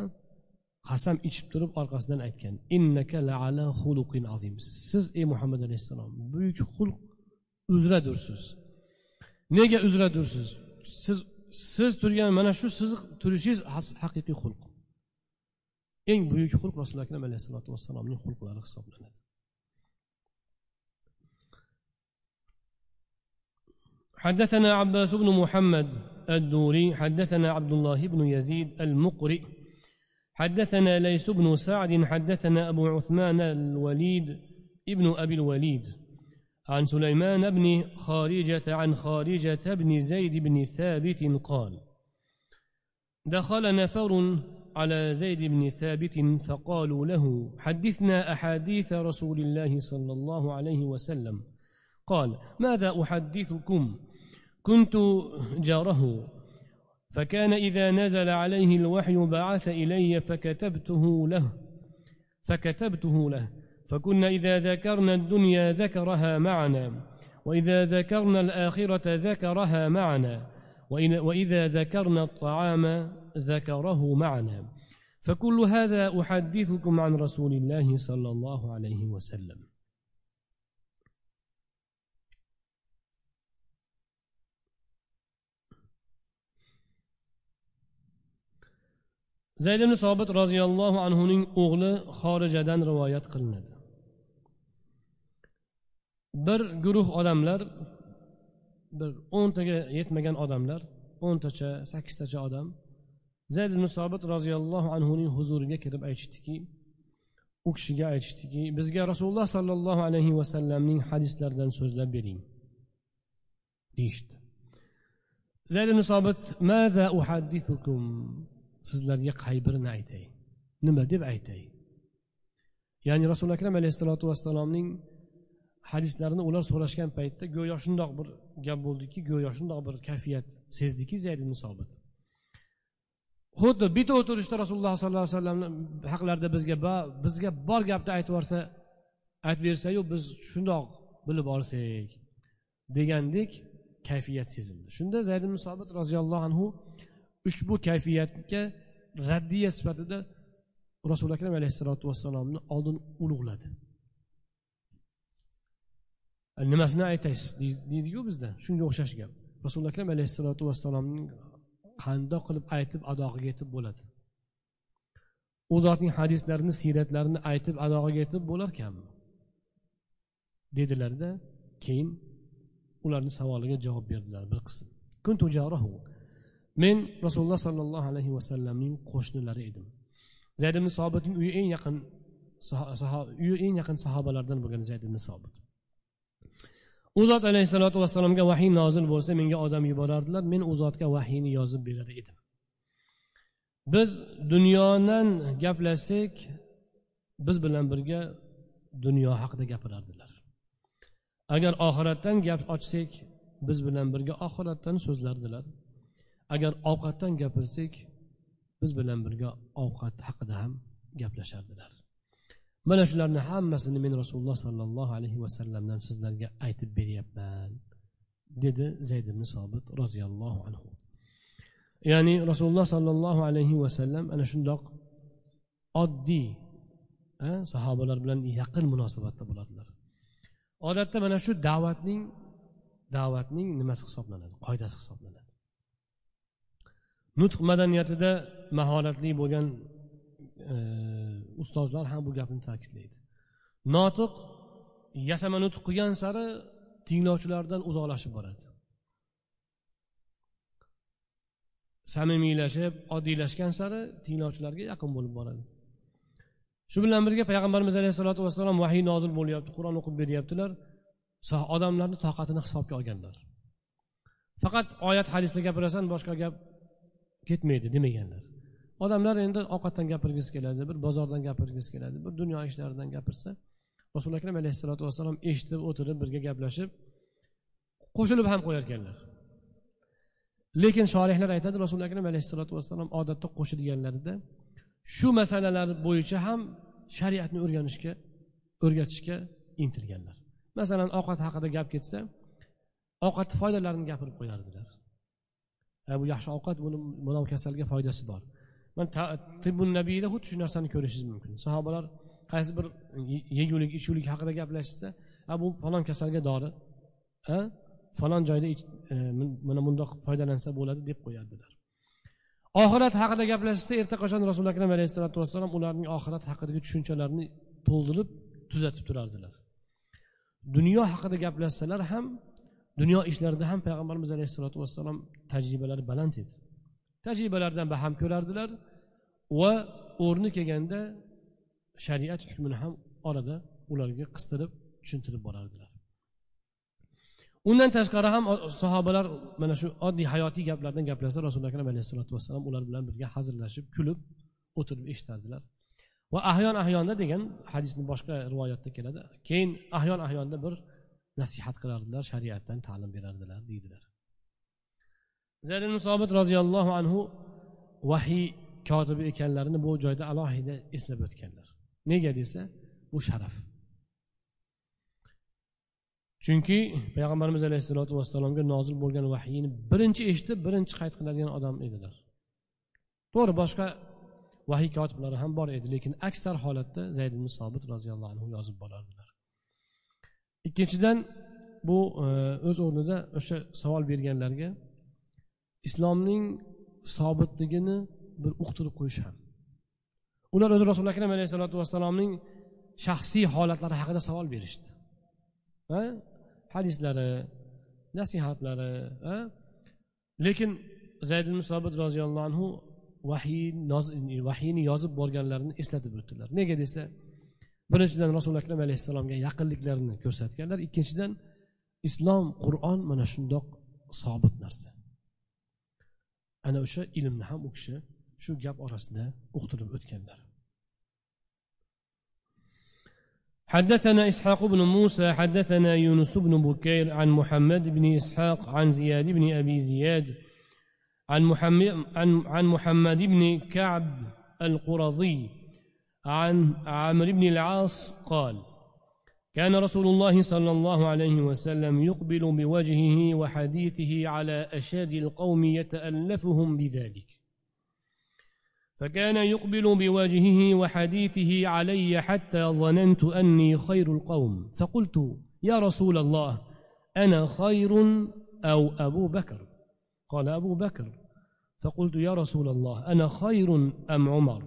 qasam ichib turib orqasidan aytgan innaka ala xuluqin azim. Siz ey muhammad alayhissalom buyuk xulq uzradursiz nega uzradursiz siz siz turgan mana shu siz turishingiz haqiqiy xulq eng buyuk xulq rasuli akram alayhissalotu vassalomning xulqlari hisoblanadi حدثنا عباس بن محمد الدوري حدثنا عبد الله بن يزيد المقرئ حدثنا ليس بن سعد حدثنا أبو عثمان الوليد ابن أبي الوليد عن سليمان بن خارجة عن خارجة بن زيد بن ثابت قال دخل نفر على زيد بن ثابت فقالوا له حدثنا أحاديث رسول الله صلى الله عليه وسلم. قال ماذا أحدثكم؟ كنت جاره. فكان إذا نزل عليه الوحي بعث إلي فكتبته له فكتبته له. فكنا إذا ذكرنا الدنيا ذكرها معنا وإذا ذكرنا الآخرة ذكرها معنا وإذا ذكرنا الطعام ذكره معنا. فكل هذا أحدثكم عن رسول الله صلى الله عليه وسلم. zayd ibn sobit roziyallohu anhuning o'g'li xorijadan rivoyat qilinadi bir guruh odamlar bir o'ntaga yetmagan odamlar o'ntacha sakkiztacha odam zayd ibn sobit roziyallohu anhuning huzuriga kirib aytishdiki u kishiga aytishdiki bizga rasululloh sollallohu alayhi vasallamning hadislaridan so'zlab bering. Deyishdi. Zayd ibn sobit maza uhaddithukum? Sizlarga qay birini aytay? Nima deb aytay? Ya'ni rasuli akram alayhissalotu vassalomning hadislarini ular so'rashgan paytda go'yo shundoq bir gap bo'ldiki go'yo shundoq bir kayfiyat sezdiki zayd ibn sobit xuddi bitta o'tirishda rasululloh sollallohu alayhi vasallamni haqlarida bizga bizga bor gapni aytib yuborsa aytib bersayu biz shundoq bilib olsak degandek kayfiyat sezildi. Shunda zayd ibn sobit roziyallohu anhu ushbu kayfiyatga raddiya sifatida rasuli akram alayhissalotu vassalomni oldin ulug'ladi. Nimasini aytasiz? Deydiku bizda. Shunga o'xshash gap. Rasuli akram alayhissalotu vassalomning qandoq qilib aytib adog'iga yetib bo'ladi. U zotning hadislarini siyratlarini aytib adog'iga yetib bo'larkanmi? Dedilarda keyin ularni savoliga javob berdilar bir qism. Men rasululloh sollallohu alayhi vasallamning qo'shnilari edim. Zayd ibn sobitning uyi eng yaqin uyi eng yaqin sahobalardan bo'lgan zayd ibn sobit. U zot alayhissalotu vassalomga vahiy nozil bo'lsa menga odam yuborardilar men u zotga vahiyni yozib berar edim. Biz dunyodan gaplashsak biz bilan birga dunyo haqida gapirardilar. Agar oxiratdan gap ochsak biz bilan birga oxiratdan so'zlardilar. Agar ovqatdan gapirsak biz bilan birga ovqat haqida ham gaplashardilar. Mana shularni hammasini men rasululloh sollallohu alayhi vasallamdan sizlarga aytib beryapman dedi zayd ibn sobit roziyallohu anhu. Ya'ni rasululloh sollallohu alayhi vasallam ana shundoq oddiy sahobalar bilan yaqin munosabatda bo'ladilar. Odatda mana shu da'vatning da'vatning nimasi hisoblanadi? Qoidasi hisoblanadi. Nutq madaniyatida mahoratli bo'lgan ustozlar ham bu gapni ta'kidlaydi. Notiq yasama nutq qilgan sari tinglovchilardan uzoqlashib boradi. Samimiylashib oddiylashgan sari tinglovchilarga yaqin bo'lib boradi. Shu bilan birga payg'ambarimiz alayhissalotu vassalom vahiy nozil bo'lyapti qur'on o'qib beryaptilar. Odamlarni toqatini hisobga olganlar. Faqat oyat hadisda gapirasan boshqa gap ketmaydi demaganlar. Odamlar endi ovqatdan gapirgisi keladi bir bozordan gapirgisi keladi bir dunyo ishlaridan gapirsa rasuli akram alayhissalotu vassalom eshitib o'tirib birga gaplashib qo'shilib ham qo'yar ekanlar. Lekin shorihlar aytadi rasuli akram alayhissalotu vassalom odatda qo'shilganlarida shu masalalar bo'yicha ham shariatni o'rganishga o'rgatishga intilganlar. Masalan ovqat haqida gap ketsa ovqatni foydalarini gapirib qo'yardilar. Bu yaxshi ovqat buni mana kasalga foydasi bor. Tibbun nabiyda xuddi shu narsani ko'rishingiz mumkin. Sahobalar qaysi bir yegulik ichuvlik haqida gaplashishsa bu falon kasalga dori a falon joyda e, mana bundoq foydalansa bo'ladi deb qo'yardilar. Oxirat haqida gaplashishsa erta qachon rasuli akram alayhissalotu vassalom ularning oxirat haqidagi tushunchalarini to'ldirib tuzatib turardilar. Dunyo haqida gaplashsalar ham dunyo ishlarida ham payg'ambarimiz alayhissalotu vassalom tajribalari baland edi. Tajribalaridan baham ko'rardilar. Va o'rni kelganda shariat hukmini ham orada ularga qistirib tushuntirib borardilar. Undan tashqari ham sahobalar mana shu oddiy hayotiy gaplardan gaplashsa rasuli akram alayhissalotu vassalom ular bilan birga hazillashib kulib o'tirib eshitardilar va ahyon ahyonda degan hadisni boshqa rivoyatda keladi. Keyin ahyon ahyonda bir nasihat qilardilar shariatdan ta'lim berardilar deydilar. Zayd musobit roziyallohu anhu vahiy kotibi ekanlarini bu joyda alohida eslab o'tganlar. Nega desa bu sharaf. Chunki payg'ambarimiz alayhissalotu vassalomga nozil bo'lgan vahiyni birinchi eshitib birinchi qayd qiladigan odam edilar. To'g'ri boshqa vahiy kotiblari ham bor edi lekin aksar holatda zayd ibn sobit roziyallohu anhu yozib borardilar ikkinchidan bu e, o'z o'rnida o'sha savol berganlarga islomning sobitligini bir uqtirib qo'yish ham. Ular o'zi rasuli akram alayhissalotu vassalomning shaxsiy holatlari haqida savol berishdi. Hadislari nasihatlari lekin zayd musobit roziyallohu anhu vahiyni yozib borganlarini eslatib o'tdilar. Nega desa birinchidan rasuli akram alayhissalomga yaqinliklarini ko'rsatganlar ikkinchidan islom qur'on mana shundoq sobit narsa. Ana o'sha ilmni ham u kishi shu gap orasida uqtirib o'tganlar. حدثنا إسحاق بن موسى حدثنا يونس بن بكير عن محمد بن إسحاق عن زياد بن أبي زياد عن محمد, عن, عن محمد بن كعب القرظي عن عمرو بن العاص قال كان رسول الله صلى الله عليه وسلم يقبل بوجهه وحديثه على أشاد القوم يتألفهم بذلك فكان يقبل بوجهه وحديثه علي حتى ظننت أني خير القوم. فقلت يا رسول الله أنا خير أو أبو بكر؟ قال أبو بكر. فقلت يا رسول الله أنا خير أم عمر؟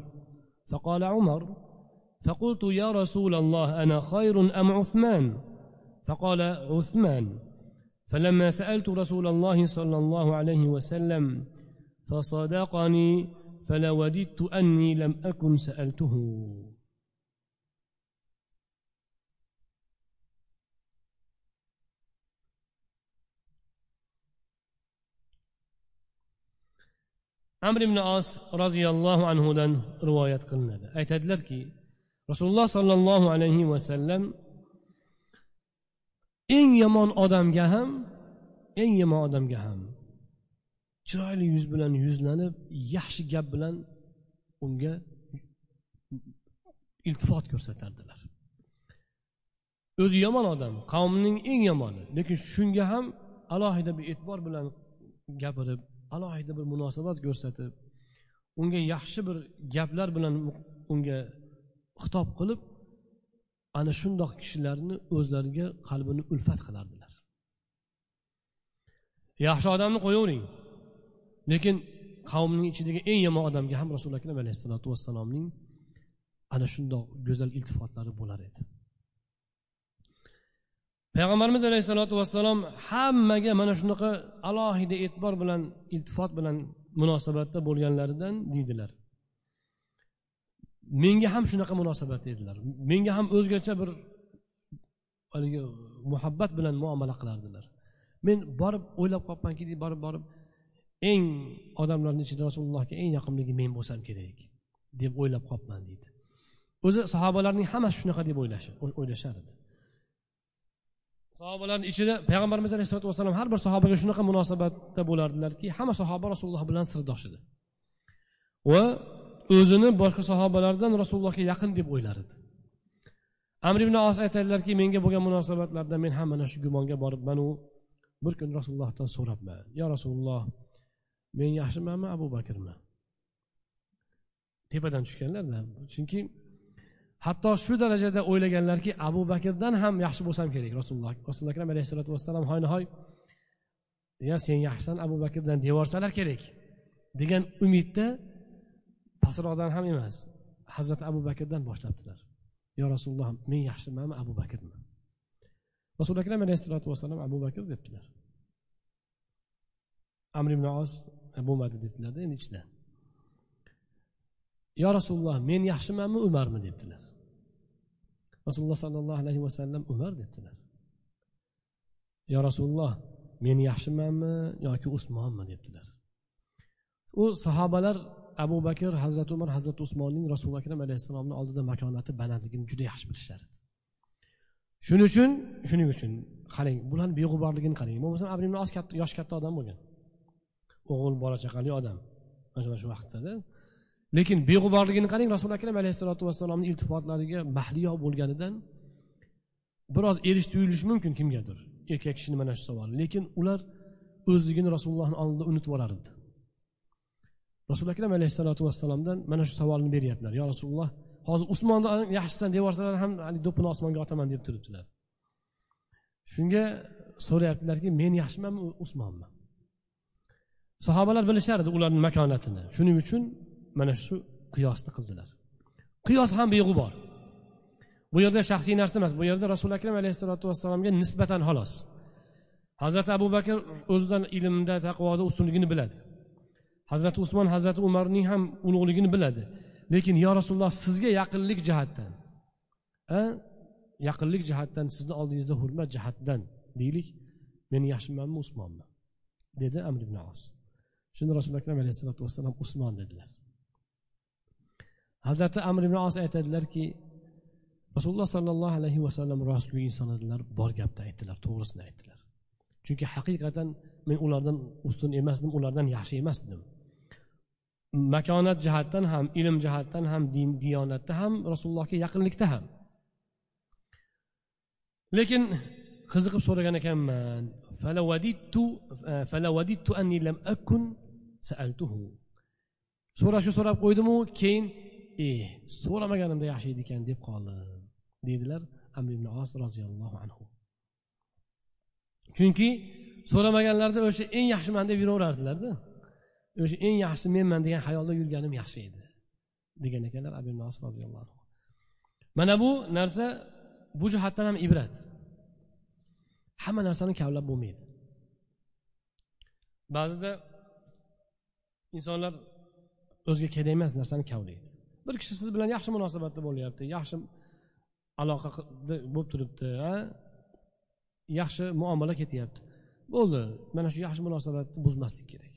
فقال عمر. فقلت يا رسول الله أنا خير أم عثمان؟ فقال عثمان. فلما سألت رسول الله صلى الله عليه وسلم فصدقني فلوددت أني لم أكن سألته amr ibn os roziyallohu anhudan rivoyat qilinadi aytadilarki rasululloh sollallohu alayhi vasallam eng yomon odamga ham eng yomon odamga ham chiroyli yuz bilan yuzlanib yaxshi gap bilan unga iltifot ko'rsatardilar. O'zi yomon odam qavmning eng yomoni. Lekin shunga ham alohida bir e'tibor bilan gapirib alohida bir munosabat ko'rsatib unga yaxshi bir gaplar bilan unga xitob qilib ana shundoq kishilarni o'zlariga qalbini ulfat qilardilar. Yaxshi odamni qo'yavering. Lekin qavmning ichidagi eng yomon odamga ham rasuli akram alayhissalotu vassalomning ana shundoq go'zal iltifotlari bo'lar edi. Payg'ambarimiz alayhissalotu vassalom hammaga mana shunaqa alohida e'tibor bilan iltifot bilan munosabatda bo'lganlaridan deydilar. Menga ham shunaqa munosabatda edilar menga ham o'zgacha bir haligi muhabbat bilan muomala qilardilar. Men borib o'ylab qolibmanki borib borib eng odamlarni ichida rasulullohga eng yaqinligi men bo'lsam kerak deb o'ylab qolibman deydi. O'zi sahobalarning hammasi shunaqa deb o'ylashar edi. Sahobalarni ichida payg'ambarimiz alayhisalotu vassalom har bir sahobaga shunaqa munosabatda bo'lardilarki hamma sahoba rasululloh bilan sirdosh edi. Va o'zini boshqa sahobalardan rasulullohga yaqin deb o'ylar edi. Amr ibn os aytadilarki menga bo'lgan munosabatlarda men ham mana shu gumonga boribmanu. Bir kun rasulullohdan so'rabman. Yo rasululloh men yaxshimanmi abu bakrmi tepadan tushganlarda. Chunki hatto shu darajada o'ylaganlarki abu bakrdan ham yaxshi bo'lsam kerak. Rasululloh rasululloh akram alayhissalotu vassalom hoynahoy ya sen yaxshisan abu bakrdan devorsalar kerak degan umidda pastroqdan ham emas hazrati abu bakrdan boshlabdilar. Yo rasululloh men yaxshimanmi abu bakrmi rasuli akram alayhissalotu vassalom abu bakr debdilar. Amr ibn os E, bo'lmadi debdilarda endi ichida. Yo rasululloh men yaxshimanmi umarmi debdilar. Rasululloh sollallohu alayhi vasallam umar debdilar. Yo rasululloh men yaxshimanmi yoki usmonmi debdilar. U sahobalar abu bakr hazrati umar hazrati usmonning rasuli akram alayhissalomni oldida makonati balandligini juda yaxshi bilishar shuning uchun shuning uchun qarang bularni beg'uborligini qarang. Bo'lmasam abr ibn os yoshi katta odam bo'lgan. O'g'il bola chaqali odam. Mana shu vaqtda lekin beg'uborligini qarang rasuli akram alayhissalotu vassalomni iltifotlariga mahliyo bo'lganidan biroz erish tuyulishi mumkin kimgadir. Erkak kishini mana shu savol. Lekin ular o'zligini rasulullohni oldida unutib yuborar edi rasuli akram alayhissalotu vassalomdan mana shu savolni beryaptilar. Yo rasululloh hozir usmonni yaxshisidan yuborsalar ham do'ppini osmonga otaman deb turibdilar. Shunga so'rayaptilarki men yaxshimanmi usmonmi? Sahobalar bilishardi ularni makonatini. Shuning uchun mana shu qiyosni qildilar. Qiyos ham beg'ubor bu yerda shaxsiy narsa emas. Bu yerda rasuli akram alayhissalotu vassalomga nisbatan xolos. Hazrati abu bakr o'zidan ilmda taqvoda ustunligini biladi. Hazrati usmon hazrati umarning ham ulug'ligini biladi. Lekin yo rasululloh sizga yaqinlik jihatdan. Yaqinlik jihatdan sizni oldingizda hurmat jihatdan deylik. Men yaxshimanmi usmonmi dedi amr ibn as. Shunda rasuli akram alayhissalotu vassalom usmon dedilar. Hazrati amr ibn os aytadilarki rasululloh sollallohu alayhi vasallam rostgo'y inson edilar bor gapni aytdilar to'g'risini aytdilar. Chunki haqiqatan men ulardan ustun emasdim ulardan yaxshi emasdim. Makonat jihatdan ham ilm jihatdan ham din diyonatda ham rasulullohga yaqinlikda ham. Lekin qiziqib so'ragan ekanman. So'rashni so'rab qo'ydimu keyin e so'ramaganimda yaxshi edi ekan deb qoldim deydilar amr ibn os roziyallohu anhu chunki so'ramaganlarida o'sha eng yaxshiman deb yuraverardilarda o'sha eng yaxshisi menman degan xayolda yurganim yaxshi edi degan ekanlar abu nos roziyallohu anhu mana bu narsa bu jihatdan ham ibrat hamma narsani kavlab bo'lmaydi ba'zida insonlar o'ziga kerak emas narsani kavlaydi. Bir kishi siz bilan yaxshi munosabatda bo'lyapti yaxshi aloqa bo'lib turibdi yaxshi muomala ketyapti. Bo'ldi mana shu yaxshi munosabatni buzmaslik kerak.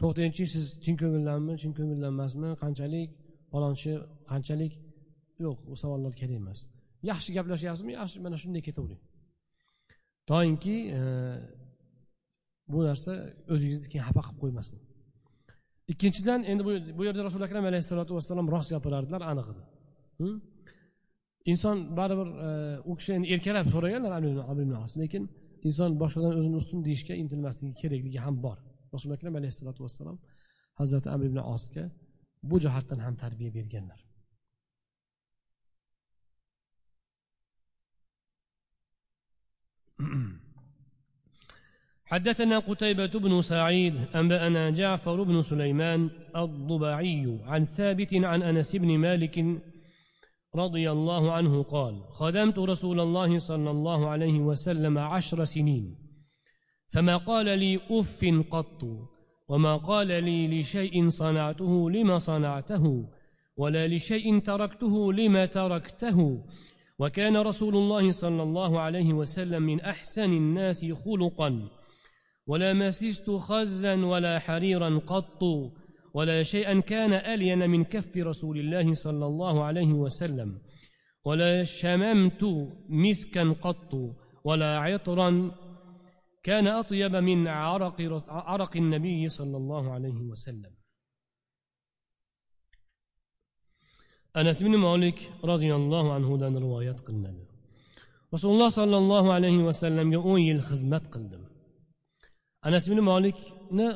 To'xtangchi siz chin ko'ngildanmi chin ko'ngildan emasmi qanchalik falonchi qanchalik? Yo'q u savollar kerak emas. Yaxshi gaplashyapsizmi? Yaxshi mana shunday ketavering toinki e, bu narsa o'zingizni keyin xafa qilib qo'ymasin. Ikkinchidan endi bu yerda rasuli akram alayhissalotu vassalom rost gapirardilar aniq edi. Inson baribir e, u kishi endi erkalab so'raganlar lekin inson boshqadan o'zini ustun deyishga intilmasligi kerakligi ham bor. Rasuli akram alayhissalotu vassalom hazrati amr ibn osga bu jihatdan ham tarbiya berganlar. حدثنا قتيبة بن سعيد أنبأنا جعفر بن سليمان الضبعي عن ثابت عن أنس بن مالك رضي الله عنه قال خدمت رسول الله صلى الله عليه وسلم عشر سنين فما قال لي أف قط وما قال لي لشيء صنعته لما صنعته ولا لشيء تركته لما تركته وكان رسول الله صلى الله عليه وسلم من أحسن الناس خلقا ولا مسست خزا ولا حريرا قط ولا شيئا كان ألين من كف رسول الله صلى الله عليه وسلم ولا شممت مسكا قط ولا عطرا كان أطيب من عرق, عرق النبي صلى الله عليه وسلم. أنس بن مالك رضي الله عنه دان رواية قلنا رسول الله صلى الله عليه وسلم يقول الخزمة قلدم anas ibn molikni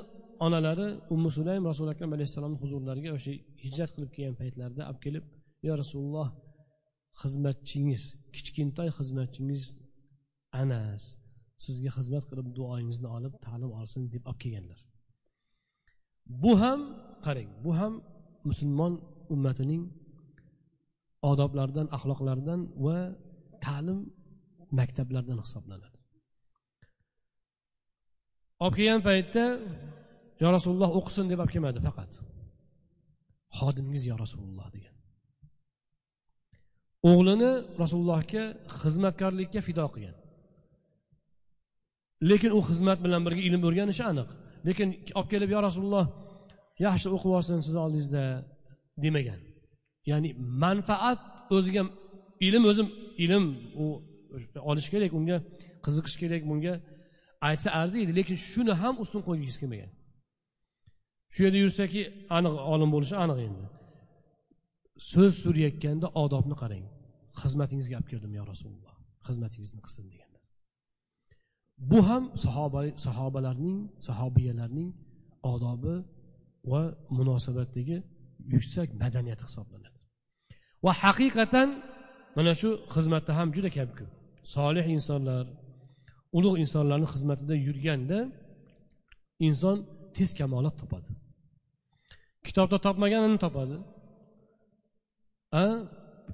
onalari ummu sulaym rasuli akram alayhissalomni huzurlariga o'sha hijrat qilib kelgan paytlarida olib kelib yo rasululloh xizmatchingiz kichkintoy xizmatchingiz anas sizga xizmat qilib duoyingizni olib ta'lim olsin deb olib kelganlar. Bu ham qarang bu ham musulmon ummatining odoblaridan axloqlaridan va ta'lim maktablaridan hisoblanadi. Olib kelgan paytda yo rasululloh o'qisin deb olib kelmadi faqat. Xodimingiz yo rasululloh degan. O'g'lini rasulullohga xizmatkorlikka fido qilgan. Lekin u xizmat bilan birga ilm o'rganishi aniq. Lekin olib kelib yo rasululloh yaxshi o'qib olsin sizni oldingizda demagan. Ya'ni manfaat o'ziga ilm o'zi ilm u olish kerak unga qiziqish kerak bunga aytsa arziydi lekin shuni ham ustun qo'ygisi kelmagan. Shu yerda yursaki aniq olim bo'lishi aniq endi. So'z surayotganda odobni qarang. Xizmatingizga olib keldim yo rasululloh. Xizmatingizni qilsin deganlar. Bu ham sahoba sahobalarning sahobiyalarning odobi va munosabatdagi yuksak madaniyat hisoblanadi. Va haqiqatan mana shu xizmatda ham juda kam ko'p. Solih insonlar ulug' insonlarni xizmatida yurganda inson tez kamolat topadi. Kitobda topmaganini topadi a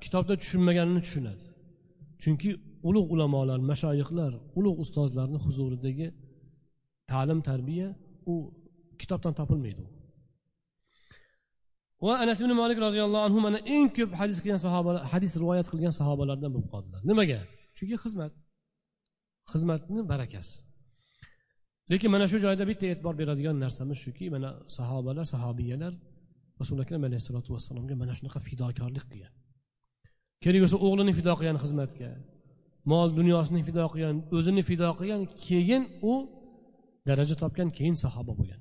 kitobda tushunmaganini tushunadi. Chunki ulug' ulamolar mashoyihlar ulug' ustozlarni huzuridagi ta'lim tarbiya u kitobdan topilmaydi. U va anas ibn molik roziyallohu anhu mana eng ko'p hadis qilgan sahobalar hadis rivoyat qilgan sahobalardan bo'lib qoldilar. Nimaga? Chunki xizmat. Xizmatni barakasi. Lekin mana shu joyda bitta e'tibor beradigan narsamiz shuki mana sahobalar sahobiyalar rasuli akram alayhissalotu vassalomga mana shunaqa fidokorlik qilgan. Kerak bo'lsa o'g'lini fido qilgan xizmatga mol dunyosini fido qilgan o'zini fido qilgan keyin u daraja topgan keyin sahoba bo'lgan.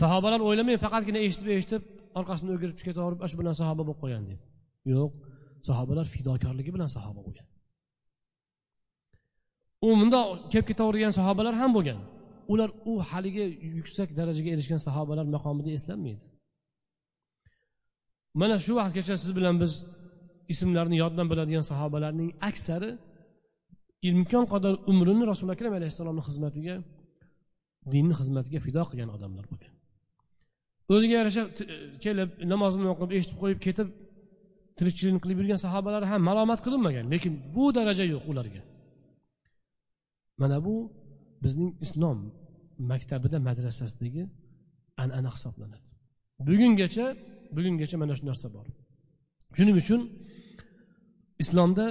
Sahobalar o'ylamang faqatgina eshitib eshitib orqasini o'girib ketaverib shu bilan sahoba bo'lib qolgan deb. Yo'q sahobalar fidokorligi bilan sahoba bo'lgan. U mundoq kelib ketavergan sahobalar ham bo'lgan. Ular u haligi yuksak darajaga erishgan sahobalar maqomida eslanmaydi. Mana shu vaqtgacha siz bilan biz ismlarini yoddan biladigan sahobalarning aksari imkon qadar umrini rasuli akram alayhissalomni xizmatiga dinni xizmatiga fido qilgan odamlar bo'lgan. O'ziga yarasha kelib namozini o'qib eshitib qo'yib ketib tirikchilikni qilib yurgan sahobalar ham malomat qilinmagan lekin bu daraja yo'q ularga. Mana bu bizning islom maktabida madrasasidagi an'ana hisoblanadi. Bugungacha bugungacha mana shu narsa bor. Shuning uchun islomda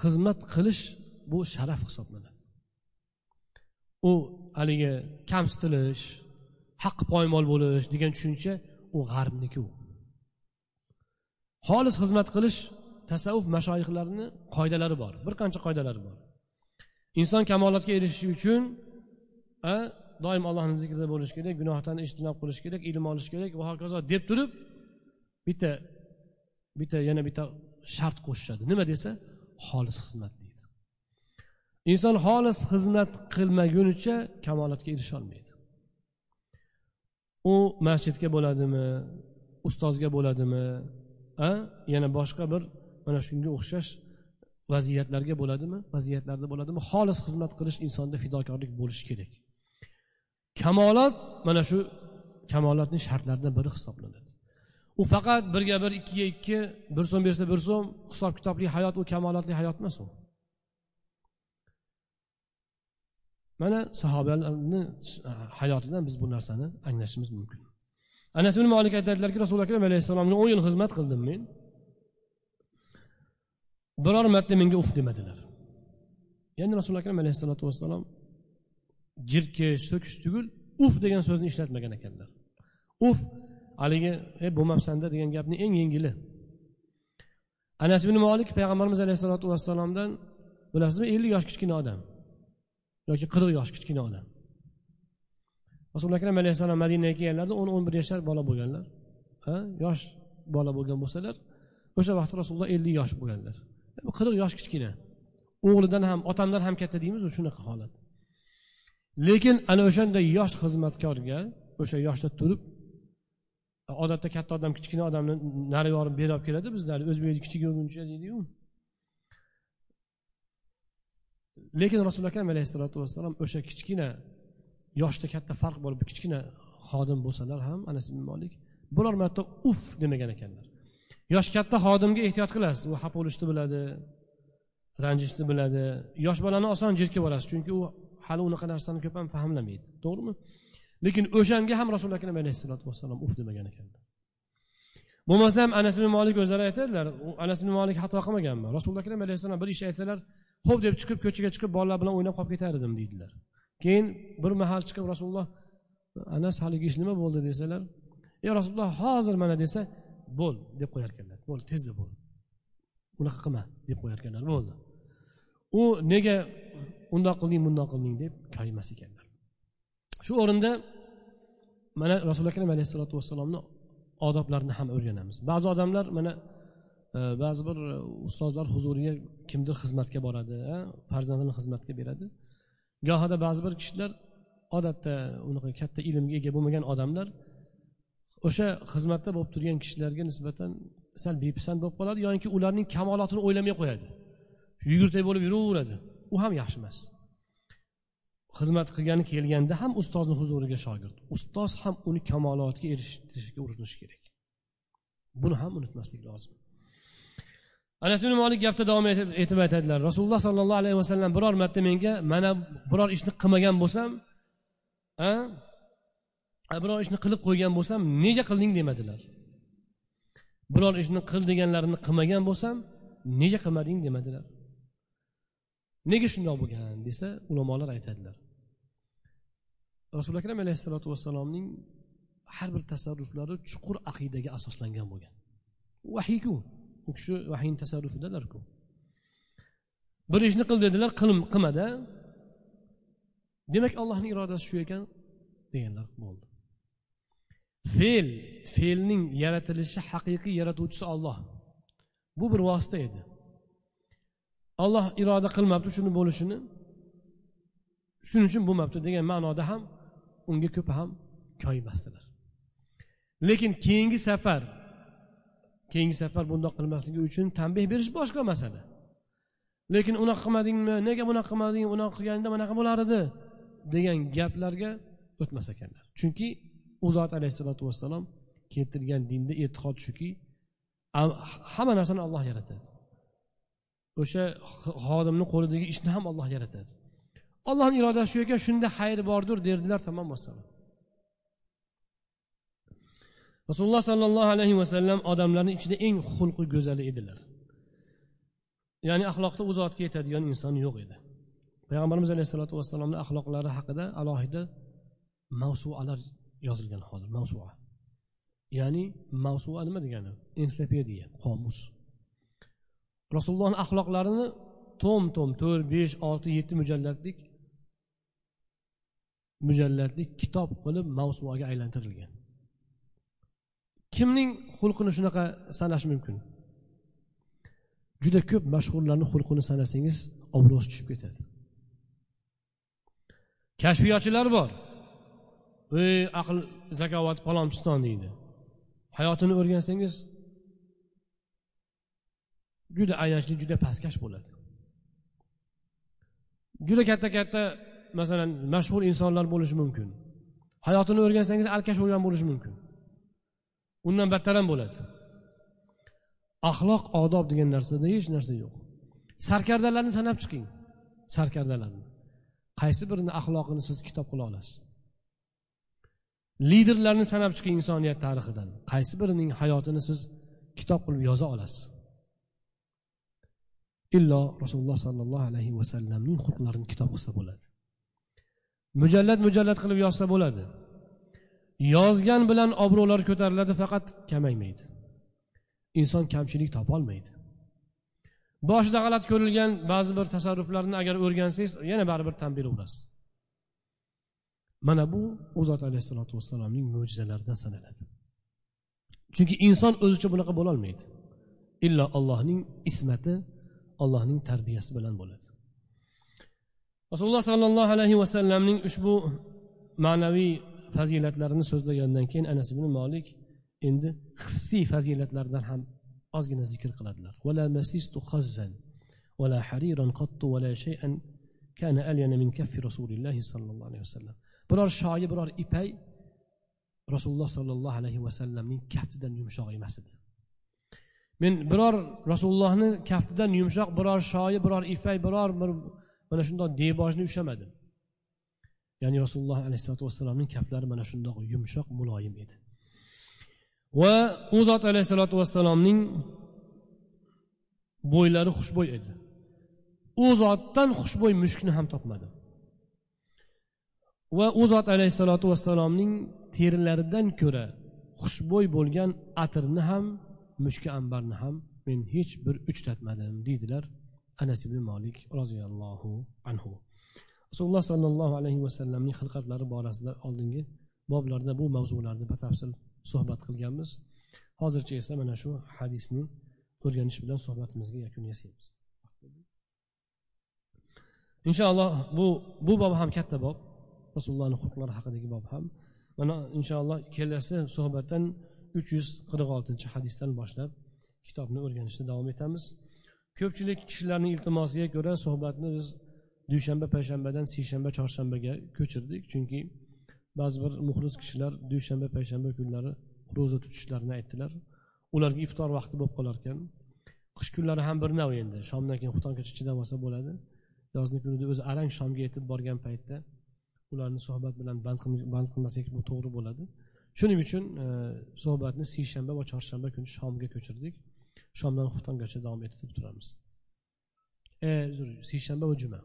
xizmat qilish bu sharaf hisoblanadi. U haligi kamsitilish haqqi poymol bo'lish degan tushuncha u g'arbniki u. Xolis xizmat qilish tasavvuf mashoyihlarni qoidalari bor bir qancha qoidalari bor. Inson kamolotga erishishi uchun doim allohni zikrida bo'lishi kerak gunohdan ijtinob qilish kerak ilm olish kerak va hokazo deb turib bitta bitta yana bitta shart qo'shishadi. Nima desa? Xolis xizmat deydi. Inson xolis xizmat qilmagunicha kamolotga erisholmaydi u masjidga bo'ladimi ustozga bo'ladimi a yana boshqa bir mana shunga o'xshash vaziyatlarga bo'ladimi? Vaziyatlarda bo'ladimi? Xolis xizmat qilish insonda fidokorlik bo'lishi kerak. Kamolot mana shu kamolotning shartlaridan biri hisoblanadi. U faqat birga bir ikkiga ikki bir so'm bersa bir so'm hisob kitobli hayot u kamolotli hayot emas u. Mana sahobalarni hayotidan biz bu narsani anglashimiz mumkin. Anas ibn molik aytadilarki rasululo akram alayhissalomga o'n yil xizmat qildim men. Biror marta menga uf demadilar. Ya'ni rasuli akram alayhissalotu vassalom jirkish so'kish tugul uf degan so'zni ishlatmagan ekanlar. Uf haligi e bo'lmabsanda degan gapni eng yengili. Anas ibn molik payg'ambarimiz alayhissalotu vassalomdan bilasizmi ellik yosh kichkina odam yoki qirq yosh kichkina odam? Rasuli akram alayhissalom madinaga kelganlarida o'n o'n bir yashar bola bo'lganlar. Yosh bola bo'lgan bo'lsalar o'sha vaqtda rasululloh ellik yosh bo'lganlar. Qirq yosh kichkina. O'g'lidan ham otamdan ham katta deymiz shunaqa holat. Lekin ana o'shanday yosh xizmatkorga o'sha yoshda turib odatda katta odam kichkina odamni nari yorib beri olib keladi bizlar. O'zbekda kichik yo'lguncha deydiyu. Lekin rasuli akram alayhissalotu vassalom o'sha kichkina yoshda katta farq bo'lib kichkina xodim bo'lsalar ham anas ibn molik biror marta uf demagan ekanlar. Yosh katta xodimga ehtiyot qilasiz. U xafa bo'lishni biladi ranjishni biladi. Yosh bolani oson jirkib olasiz chunki u hali unaqa narsani ko'p ham fahmlamaydi. To'g'rimi? Lekin o'shanga ham rasuli akram alayhissalotu vassalom uf demagan ekanlar bo'lmasam anas ibn molik o'zlari aytadilar anas ibn molik xato qilmaganmi? Rasululloh akram alayhissalom bir ish aytsalar ho'p deb chiqib ko'chaga chiqib bolalar bilan o'ynab qolib ketar edim deydilar. Keyin bir mahal chiqib rasululloh anas haligi ish nima bo'ldi? desalar ey rasululloh hozir mana desa bo'l deb qo'yarkanlar bo'ldi tezda bo'l. Unaqa qilma deb qo'yarkanlar bo'ldi. U nega undoq qilding bundoq qilding deb koyimas ekanlar. Shu o'rinda mana rasuli akram alayhissalotu vassalomni odoblarini ham o'rganamiz. Ba'zi odamlar mana e, ba'zi bir e, ustozlar huzuriga kimdir xizmatga boradi e, farzandini xizmatga beradi. Gohida ba'zi bir kishilar odatda unaqa katta ilmga ega bo'lmagan odamlar o'sha xizmatda bo'lib turgan kishilarga nisbatan sal bepisand bo'lib qoladi yoki ularning kamolotini o'ylamay qo'yadi. Yugurtak bo'lib yuraveradi. U ham yaxshi emas. Xizmat qilgani kelganda ham ustozni huzuriga shogird. Ustoz ham uni kamolotga erishishga urinishi kerak. Buni ham unutmaslik lozim. Anas ibn molik gapda davom etib aytadilar rasululloh sollallohu alayhi vasallam biror marta menga mana biror ishni qilmagan bo'lsam biror ishni qilib qo'ygan bo'lsam nega qilding demadilar. Biror ishni qil deganlarini qilmagan bo'lsam nega qilmading demadilar. Nega shundoq bo'lgan desa ulamolar aytadilar. Rasuli akram alayhissalotu vassalomning har bir tasarruflari chuqur aqidaga asoslangan bo'lgan. Vahiyku u kishi vahiyni tasarrufidalarku. Bir ishni qil dedilar qilmada demak allohni irodasi shu ekan deganlar bo'ldi. Fe'l fe'lning yaratilishi haqiqiy yaratuvchisi olloh bu bir vosita edi. Olloh iroda qilmabdi shuni bo'lishini. Shuning uchun bo'lmabdi degan ma'noda ham unga ko'p ham koymasdilar lekin keyingi safar keyingi safar bundoq qilmasligi uchun tanbeh berish boshqa masala. Lekin unaqa qilmadingmi nega bunaqa qilmading unaqa qilganingda bunaqa bo'lar edi degan gaplarga o'tmas ekanlar. Chunki u zot alayhissalotu vassalom keltirgan dinda e'tiqod shuki hamma narsani olloh yaratadi. O'sha xodimni qo'lidagi ishni ham olloh yaratadi. Ollohni irodasi shu ekan shunda xayr bordir derdilar tamom vassalom rasululloh sollallohu alayhi vasallam odamlarni ichida eng xulqi go'zali edilar. Ya'ni axloqda u zotga yetadigan inson yo'q edi. Payg'ambarimiz alayhissalotu vassalomni axloqlari haqida alohida mavsualar yozilgan hozir mavsua. Ya'ni mavsua nima degani? Ensiklopediya qomus. Rasulullohni axloqlarini tom tom to'rt besh olti yetti mujallatlik mujallatlik kitob qilib mavsuaga aylantirilgan. Kimning xulqini shunaqa sanash mumkin? Juda ko'p mashhurlarni xulqini sanasangiz obro'si tushib ketadi. Kashfiyotchilar bor. Ey aql zakovat falon piston deydi. Hayotini o'rgansangiz juda ayanchli juda pastkash bo'ladi. Juda katta katta masalan mashhur insonlar bo'lishi mumkin. Hayotini o'rgansangiz alkash bo'lgan bo'lishi mumkin. Undan battar ham bo'ladi. Axloq odob degan narsada hech narsa yo'q. Sarkardalarni sanab chiqing. Sarkardalarni. Qaysi birini axloqini siz kitob qila olasiz? Liderlarni sanab chiqing insoniyat tarixidan. Qaysi birining hayotini siz kitob qilib yoza olasiz? Illo rasululloh sollallohu alayhi vasallamning xulqlarini kitob qilsa bo'ladi. Mujallad mujallad qilib yozsa bo'ladi. Yozgan bilan obro'lar ko'tariladi faqat kamaymaydi. Inson kamchilik topolmaydi boshida g'alati ko'rilgan ba'zi bir tasarruflarni agar o'rgansangiz yana baribir tan beraverasiz mana bu u zot alayhissalotu vassalomning mo'jizalaridan sanaladi. Chunki inson o'zicha bunaqa bo'lolmaydi. Illo allohning ismati allohning tarbiyasi bilan bo'ladi. Rasululloh sollallohu alayhi vasallamning ushbu ma'naviy fazilatlarini so'zlagandan keyin anas ibn molik endi hissiy fazilatlardan ham ozgina zikr qiladilar. Biror shoyi biror ipay rasululloh sollallohu alayhi vasallamning kaftidan yumshoq emas edi. Men biror rasulullohni kaftidan yumshoq biror shoyi biror ipay biror bir mana shundoq debojni ushlamadim. Ya'ni rasululloh alayhissalotu vassalomning kaftlari mana shundoq yumshoq muloyim edi. Va u zot alayhissalotu vassalomning bo'ylari xushbo'y edi. U zotdan xushbo'y mushukni ham topmadim. Va u zot alayhissalotu vassalomning terilaridan ko'ra xushbo'y bo'lgan atirni ham mushka ambarni ham men hech bir uchratmadim deydilar anas ibn molik roziyallohu anhu. Rasululloh sollallohu alayhi vasallamning xilqatlari borasida oldingi boblarda bu mavzularni batafsil suhbat qilganmiz. Hozircha esa mana shu hadisni o'rganish bilan suhbatimizga yakun yasaymiz. Inshaalloh bu bu bob ham katta bob. Rasulullohni xulqlari haqidagi bob ham. Mana inshaalloh kelasi suhbatdan uch yuz qirq oltinchi hadisdan boshlab kitobni o'rganishda davom etamiz. Ko'pchilik kishilarning iltimosiga ko'ra suhbatni biz dushanba payshanbadan seshanba chorshanbaga ko'chirdik. Chunki ba'zi bir muxlis kishilar dushanba payshanba kunlari ro'za tutishlarini aytdilar. Ularga iftor vaqti bo'lib qolar ekan. Qish kunlari ham bir nav endi. Shomdan keyin xutongacha chidab olsa bo'ladi. Yozni kunida o'zi arang shomga yetib borgan paytda ularni suhbat bilan band qilmasak bu to'g'ri bo'ladi. Shuning uchun e, suhbatni seshanba va chorshanba kuni shomga ko'chirdik. Shomdan xuftongacha davom ettirib turamiz. E seshanba va juma.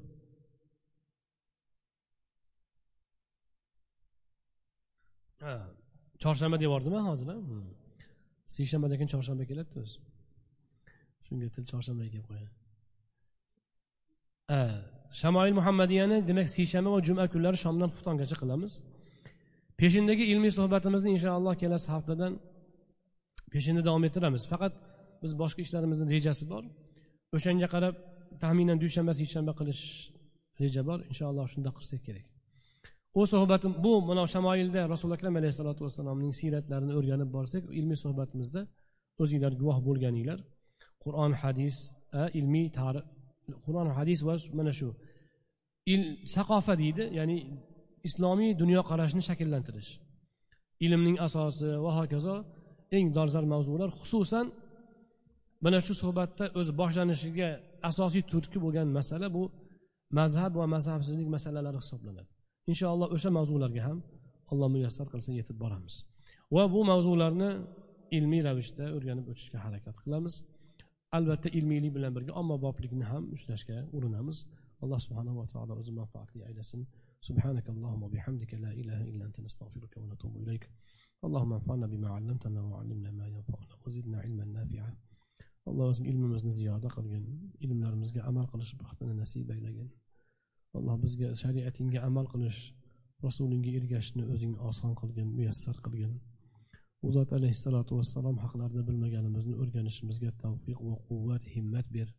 Ha chorshanba deb yubordim hozir hmm. seshanbadan keyin chorshanba keladida o'zi. Shunga til chorshanbaga kelib qo'yadi shamoil muhammadiyani demak seshanba va juma kunlari shomdan xuftongacha qilamiz. Peshindagi ilmiy suhbatimizni inshaalloh kelasi haftadan peshinda davom ettiramiz. Faqat biz boshqa ishlarimizni rejasi bor. O'shanga qarab taxminan dushanba seshanba qilish reja bor. Inshaalloh shunda qilsak kerak. U suhbatim bu mana shamoilda rasuli akram alayhissalotu vassalomning siyratlarini o'rganib borsak ilmiy suhbatimizda o'zinglar guvoh bo'lganinglar. Qur'on hadis ilmiy tarix qur'on hadis va mana shu. Saqofa deydi ya'ni islomiy dunyoqarashni shakllantirish. Ilmning asosi va hokazo eng dolzarb mavzular xususan mana shu suhbatda o'zi boshlanishiga asosiy turtki bo'lgan masala bu mazhab va mazhabsizlik masalalari hisoblanadi. Inshaalloh o'sha mavzularga ham alloh muyassar qilsa yetib boramiz. Va bu mavzularni ilmiy ravishda o'rganib o'tishga harakat qilamiz. albatta ilmiylik bilan birga ommaboplikni ham ushlashga urinamiz alloh subhanava taolo o'zi manfaatli aylasin سبحانك اللهم وبحمدك لا إله إلا أنت نستغفرك ونتوب إليك اللهم انفعنا بما علمتنا وعلمنا ما ينفعنا وزدنا علما نافعا alloh o'zim ilmimizni ziyoda qilgin ilmlarimizga amal qilish baxtini nasib aylagin alloh bizga shariatingga amal qilish rasulingga ergashishni o'zing oson qilgin muyassar qilgin u zot alayhissalotu vassalom haqlarida bilmaganimizni o'rganishimizga tavfiq va quvvat himmat ber.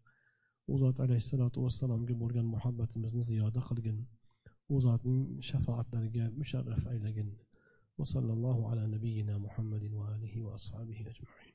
U zot alayhissalotu vassalomga bo'lgan muhabbatimizni ziyoda qilgin. U zotning shafoatlariga musharraf aylagin. Va sallallohu ala nabiyina muhammadin va alihi va ashabihi ajmain.